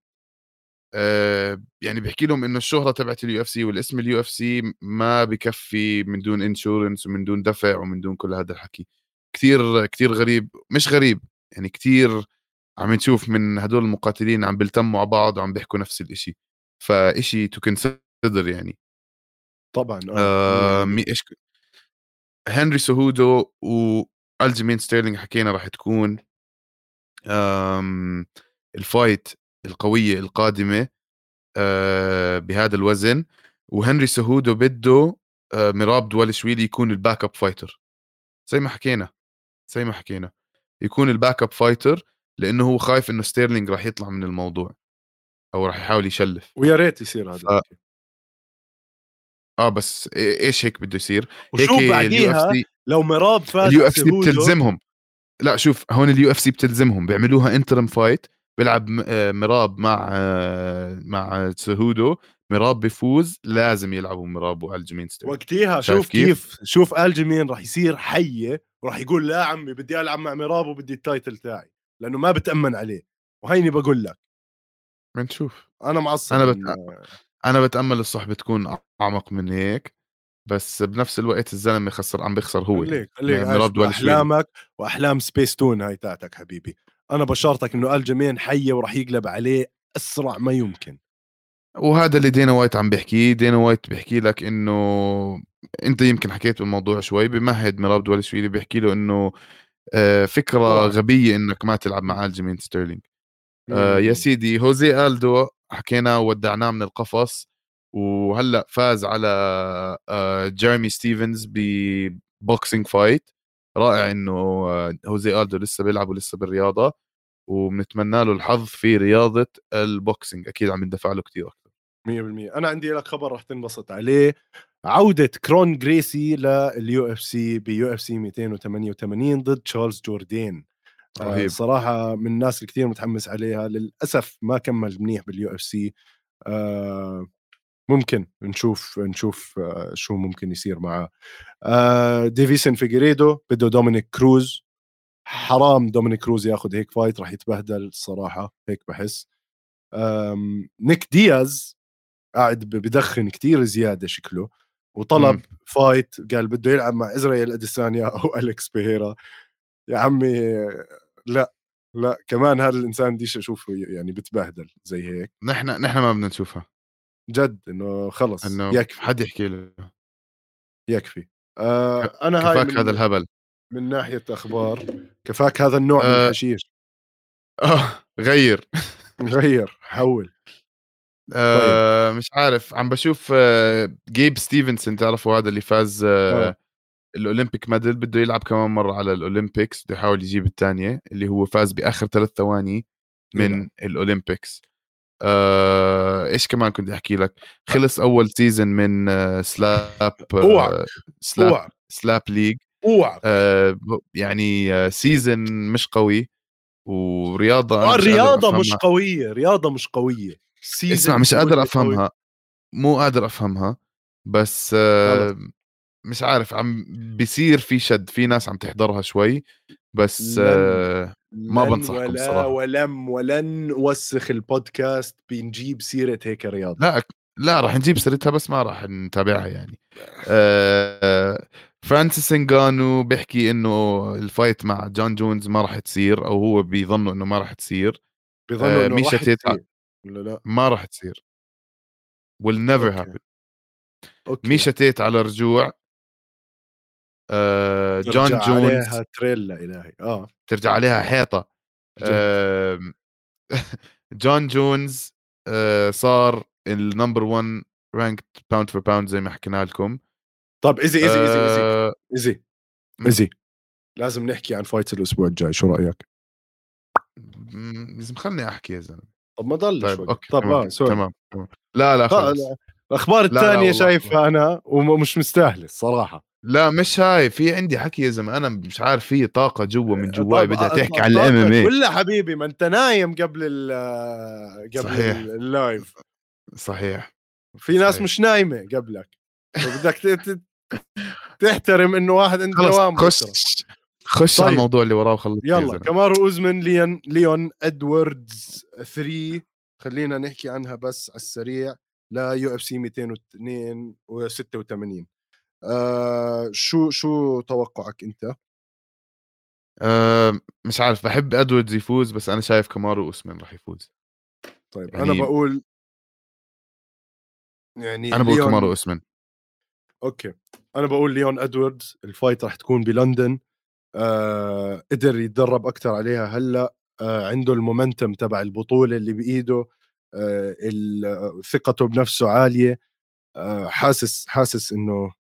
S2: آه يعني بيحكي لهم إنه الشهرة تبعت ال UFC والاسم ال UFC ما بكفي من دون insurance ومن دون دفع ومن دون كل هذا الحكي. كثير كثير غريب مش غريب يعني كثير عم نشوف من هدول المقاتلين عم بيلتموا على بعض وعم بيحكوا نفس الإشي فإشي to consider يعني.
S1: طبعا
S2: آه
S1: آه
S2: مي إيش ك- هنري سهودو والجيمين ستيرلينج حكينا راح تكون آم، ال fight القوية القادمة آه، بهذا الوزن وهنري سهودو بده آه، مراب دولشويلي يكون ال backup fighter زي ما حكينا. زي ما حكينا يكون ال backup fighter لأنه هو خايف إنه ستيرلينج راح يطلع من الموضوع أو راح يحاول يشلف.
S1: ويا ريت يصير هذا
S2: ف-. آه بس إيش هيك بده يصير؟
S1: وشوف
S2: هيك
S1: بعديها
S2: سي
S1: لو مراب فاز
S2: ال
S1: UFC
S2: بتلزمهم. لا شوف هون ال UFC بتلزمهم بيعملوها interim fight بيلعب آه، مراب مع آه، مع سهودو مراب بيفوز لازم يلعبوا مراب والجمين ستيرلينج.
S1: وقتيها شوف
S2: كيف؟
S1: كيف شوف الجمين راح يصير حية وراح يقول لا عمي بدي ألعب مع مراب وبدي ال title تاعي لأنه ما بتأمن عليه. وهيني بقول لك.
S2: بنشوف.
S1: أنا معصب
S2: أنا
S1: من-
S2: أنا بتأمل الصحبه تكون أعمق من هيك بس بنفس الوقت الزلمة خسر عم بيخسر هو. يعني.
S1: خليك عايش
S2: دولشويلي.
S1: باحلامك وأحلام سبيس تون هاي تاعتك حبيبي. أنا بشرتك إنه الجمين حية وراح يقلب عليه أسرع ما يمكن.
S2: وهذا اللي دينا وايت عم بيحكيه دينا وايت بيحكي لك إنه أنت يمكن حكيت بالموضوع شوي بمهد مراب دولشويلي بيحكي له إنه آه، فكرة
S1: آه.
S2: غبية إنك ما تلعب مع الجيمين ستيرلينج. آه يا سيدي هوزي ألدو حكينا ودعناه من القفص وهلأ فاز على جيرمي ستيفنز ب boxing fight رائع إنه هوزي ألدو لسه بيلعب ولسه بالرياضة وبنتمنى له الحظ في رياضة ال boxing أكيد عم يندفع له كثير
S1: 100% أنا عندي لك خبر رح تنبسط عليه. عودة كرون جريسي لل UFC ب UFC 288 ضد تشارلز جوردين. رهيب. آه صراحة من الناس الكثير متحمس عليها. للأسف ما كمل منيح بال UFC. آه ممكن نشوف نشوف آه شو ممكن يصير معه. ديفيسن فيجريدو بده دومينيك كروز. حرام دومينيك كروز ياخذ هيك fight راح يتبهدل الصراحة هيك بحس. نيك دياز قاعد بدخن كتير زيادة شكله وطلب م. fight قال بده يلعب مع ازرائيل أديسانيا أو الكس بيهيرا. يا عمي لا لا كمان هذا الإنسان بديش أشوفه يعني بتبهدل زي هيك.
S2: نحن نحن ما بدنا نشوفها.
S1: جد إنه خلص
S2: إنه يكفي. حد يحكي له.
S1: يكفي. آه أنا
S2: هاي كفاك هذا الهبل.
S1: من ناحية أخبار كفاك هذا النوع آه. من الحشيش.
S2: آه غير.
S1: غير حول.
S2: آه طيب. مش عارف عم بشوف آه جيبل ستيفسون تعرفوا هذا اللي فاز آه آه. ال Olympic medal بده يلعب كمان مرة على ال Olympics بده يحاول يجيب الثانية اللي هو فاز بآخر ثلاث ثواني من نعم. ال Olympics آه إيش كمان كنت أحكي لك خلص أول season من آه slap
S1: آه
S2: slap أوعك. slap league
S1: أوعك
S2: آه يعني آه season مش قوي ورياضة
S1: الرياضة مش, مش قوية رياضة مش قوية
S2: اسمع مش قادر أفهمها. مو قادر أفهمها بس آه مش عارف عم بيصير في شد في ناس عم تحضرها شوي بس آه ما بنصحكم
S1: ولا
S2: صراحة.
S1: ولم ولن نوسخ البودكاست بنجيب سيرة هيك رياضه
S2: لا لا راح نجيب سيرتها بس ما راح نتابعها يعني. آه. فرانسيس انجانو بيحكي إنه ال fight مع جون جونز ما راح تصير أو هو بيظنوا إنه ما راح تصير.
S1: بيظنوا آه إنه ميشا تيت ولا لا.
S2: ما راح تصير. Will never happen. okay. ميشا تيت على رجوع. آه جون جونز.
S1: عليها تريلا الهي آه.
S2: ترجع عليها حيطة. آه جون جونز آه صار ال number 1 ranked pound for pound زي ما حكينا لكم.
S1: طب ايزي ايزي ايزي ايزي ايزي ايزي لازم نحكي عن fight الأسبوع الجاي شو رأيك؟
S2: لازم خلني أحكي يا زلمة.
S1: طب ما ضل
S2: طيب شوي. okay طب تمام. sorry تمام.
S1: لا لا خلص الأخبار الثانية شايفها أنا ومش مستاهلة الصراحه
S2: لا مش هاي في عندي حكي يا زلمة أنا مش عارف في طاقة جوا من جواي بدها تحكي عن ال MMA
S1: ولا حبيبي ما أنت نايم قبل ال قبل صحيح. ال live
S2: صحيح
S1: في ناس صحيح. مش نايمة قبلك بدك تحترم إنه واحد عنده دوام
S2: خش خش طيب. على الموضوع اللي وراه وخلص
S1: يلا كمارو اوزمن ليون ليون إدواردز 3 خلينا نحكي عنها بس على السريع. لا UFC 202 و86 آه شو شو توقعك أنت؟
S2: آه مش عارف بحب إدواردز يفوز بس أنا شايف كمارو اوسمن راح يفوز.
S1: طيب يعني أنا بقول
S2: يعني أنا بقول كمارو اوسمن
S1: okay. أنا بقول ليون إدواردز ال fight راح تكون بلندن. آه قدر يتدرب أكثر عليها هلأ آه عنده ال momentum تبع البطولة اللي بإيده آه ثقته بنفسه عالية آه حاسس حاسس إنه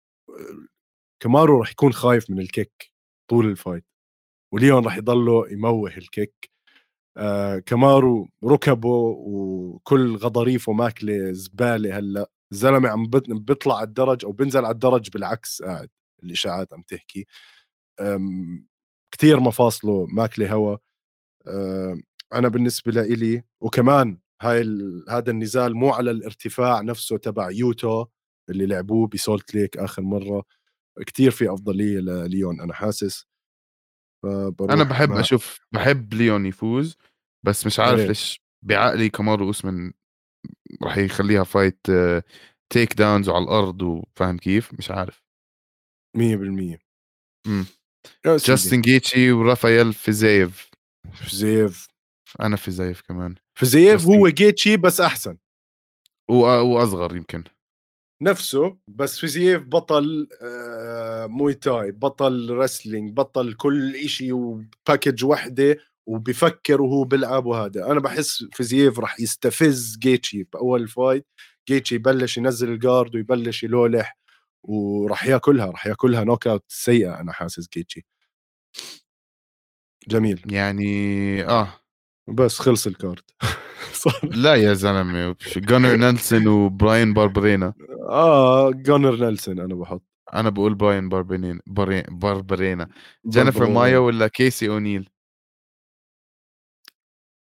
S1: كمارو راح يكون خايف من ال kick طول ال fight وليون راح يضله يموه الكيك. آه كمارو ركبه وكل غضاريفه ماكلة زبالة هلأ الزلمة عم بيطلع على الدرج أو بينزل على الدرج بالعكس قاعد الإشاعات عم تحكي. كثير مفاصله ماكلة هوا أنا بالنسبة لإلي وكمان هاي هذا النزال مو على الارتفاع نفسه تبع يوتو اللي لعبوه بسولت ليك آخر مرة كثير في أفضلية لليون أنا حاسس.
S2: أنا بحب مع... أشوف بحب ليون يفوز بس مش عارف ليش بعقلي كمارو اوسمن راح يخليها fight takedowns على الأرض وفاهم كيف؟ مش عارف.
S1: 100%
S2: امم. جاستن جيتشي ورافائيل فيزيف
S1: فيزيف
S2: أنا فيزيف كمان.
S1: فيزيف هو جيتشي بس أحسن.
S2: واصغر يمكن.
S1: نفسه بس فيزييف بطل آه Muay Thai بطل wrestling بطل كل إشي و package وحدة وبفكر وهو بيلعب وهذا. أنا بحس فيزييف راح يستفز جيتشي بأول fight جيتشي يبلش ينزل ال guard ويبلش يلولح. وراح ياكلها راح ياكلها knockout سيئة أنا حاسس جيتشي جميل.
S2: يعني آه.
S1: بس خلص ال card
S2: لا يا زلمة جونر نيلسون وبراين باربرينا.
S1: آه جونر نيلسون أنا بحط.
S2: أنا بقول براين باربرينا باربرينا. جينيفر مايا ولا كيسي اونيل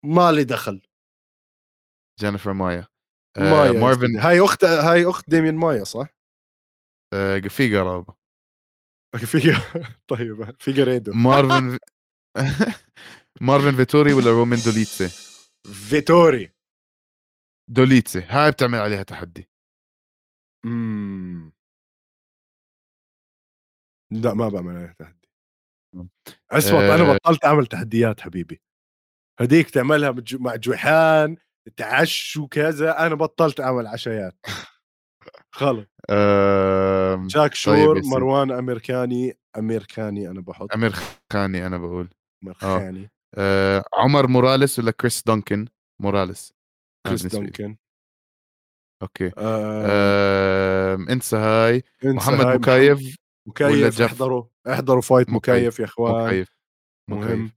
S1: ما لي دخل.
S2: جينيفر مايا
S1: آه مايا مارفن هاي أخت هاي أخت ديمين مايا صح؟
S2: آه في قرابه
S1: في طيب في جريدو
S2: مارفن مارفن فيتوري ولا رومين دوليتسي؟
S1: فيتوري.
S2: دوليتسي هاي بتعمل عليها تحدي.
S1: امم. لا ما بعمل عليها تحدي. اسود أه... أنا بطلت اعمل تحديات حبيبي. هديك تعملها مع جوحان تعش وكذا أنا بطلت اعمل عشايات. خلص
S2: أه...
S1: شاك طيب شور طيب مروان أمريكاني أمريكاني أنا بحط.
S2: أمريكاني أنا بقول.
S1: أمريكاني.
S2: آه. آه عمر موراليس ولا كريس دونكن موراليس.
S1: كريس دونكن
S2: أوكي. آه. آه. انسى هاي. انسى محمد هاي مكايف
S1: مكيف احضروا احضروا فايت مكيف يا إخوان. مكيف مهم.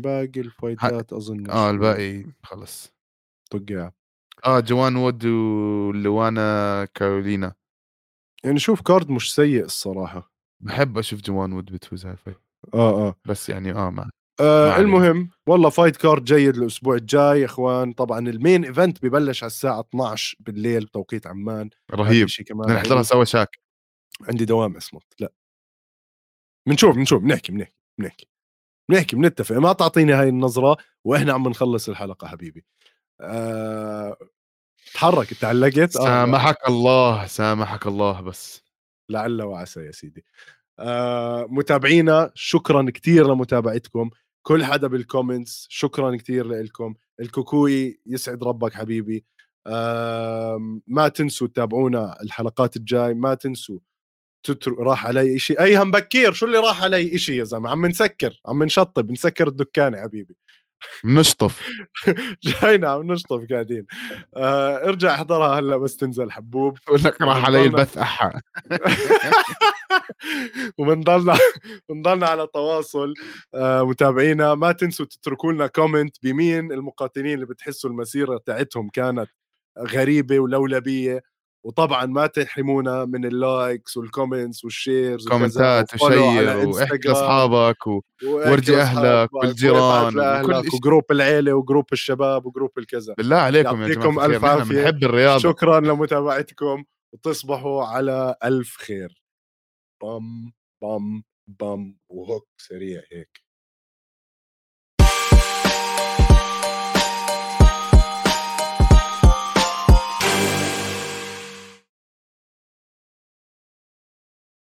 S1: باقي الفايتات أظن
S2: آه الباقي خلص
S1: طقها
S2: آه جوان وود ولوانا كارولينا.
S1: يعني شوف card مش سيء الصراحة.
S2: بحب أشوف جوان وود بتفوز هال
S1: fight آه آه.
S2: بس يعني آه ما
S1: آه المهم والله fight card جيد الأسبوع الجاي يا إخوان. طبعا ال main event ببلش على الساعة 12 بالليل بتوقيت عمان.
S2: رهيب. كمان نحضرها سوا شاك.
S1: عندي دوام أصمت. لا. بنشوف بنشوف بنحكي بنحكي بنحكي. بنحكي بنتفق. ما تعطيني هاي النظرة وإحنا عم نخلص الحلقة حبيبي. أه... تحرك تعلقت
S2: آه، سامحك. الله سامحك الله بس.
S1: لعل وعسى يا سيدي. آه متابعينا شكرا كثير لمتابعتكم. كل حدا بال comments شكرا كثير لكم الكوكوي يسعد ربك حبيبي. آه ما تنسوا تتابعونا الحلقات الجاي. ما تنسوا تتر... راح علي شيء ايهم بكير شو اللي راح علي شيء يا زلمة؟ عم نسكر عم نشطب نسكر الدكان يا حبيبي.
S2: نشطف.
S1: جاينا عم نشطف قاعدين. آه ارجع احضرها هلا بس تنزل حبوب.
S2: لك راح علي البث أحا.
S1: وبنضلنا بنضلنا على تواصل. آه متابعينا ما تنسوا تتركوا لنا كومنت بمين المقاتلين اللي بتحسوا المسيرة تاعتهم كانت غريبة ولولبية. وطبعا ما تحرمونا من ال likes وال comments وال shares
S2: كومنتات و share واحكي لاصحابك وورجي أهلك والجيران
S1: و group العيلة و group الشباب و group الكذا.
S2: بالله عليكم يا جماعة ألف عافية. بنحب الرياضة.
S1: شكرا لمتابعتكم. وتصبحوا على ألف خير. بام بام بام وهوك سريع هيك.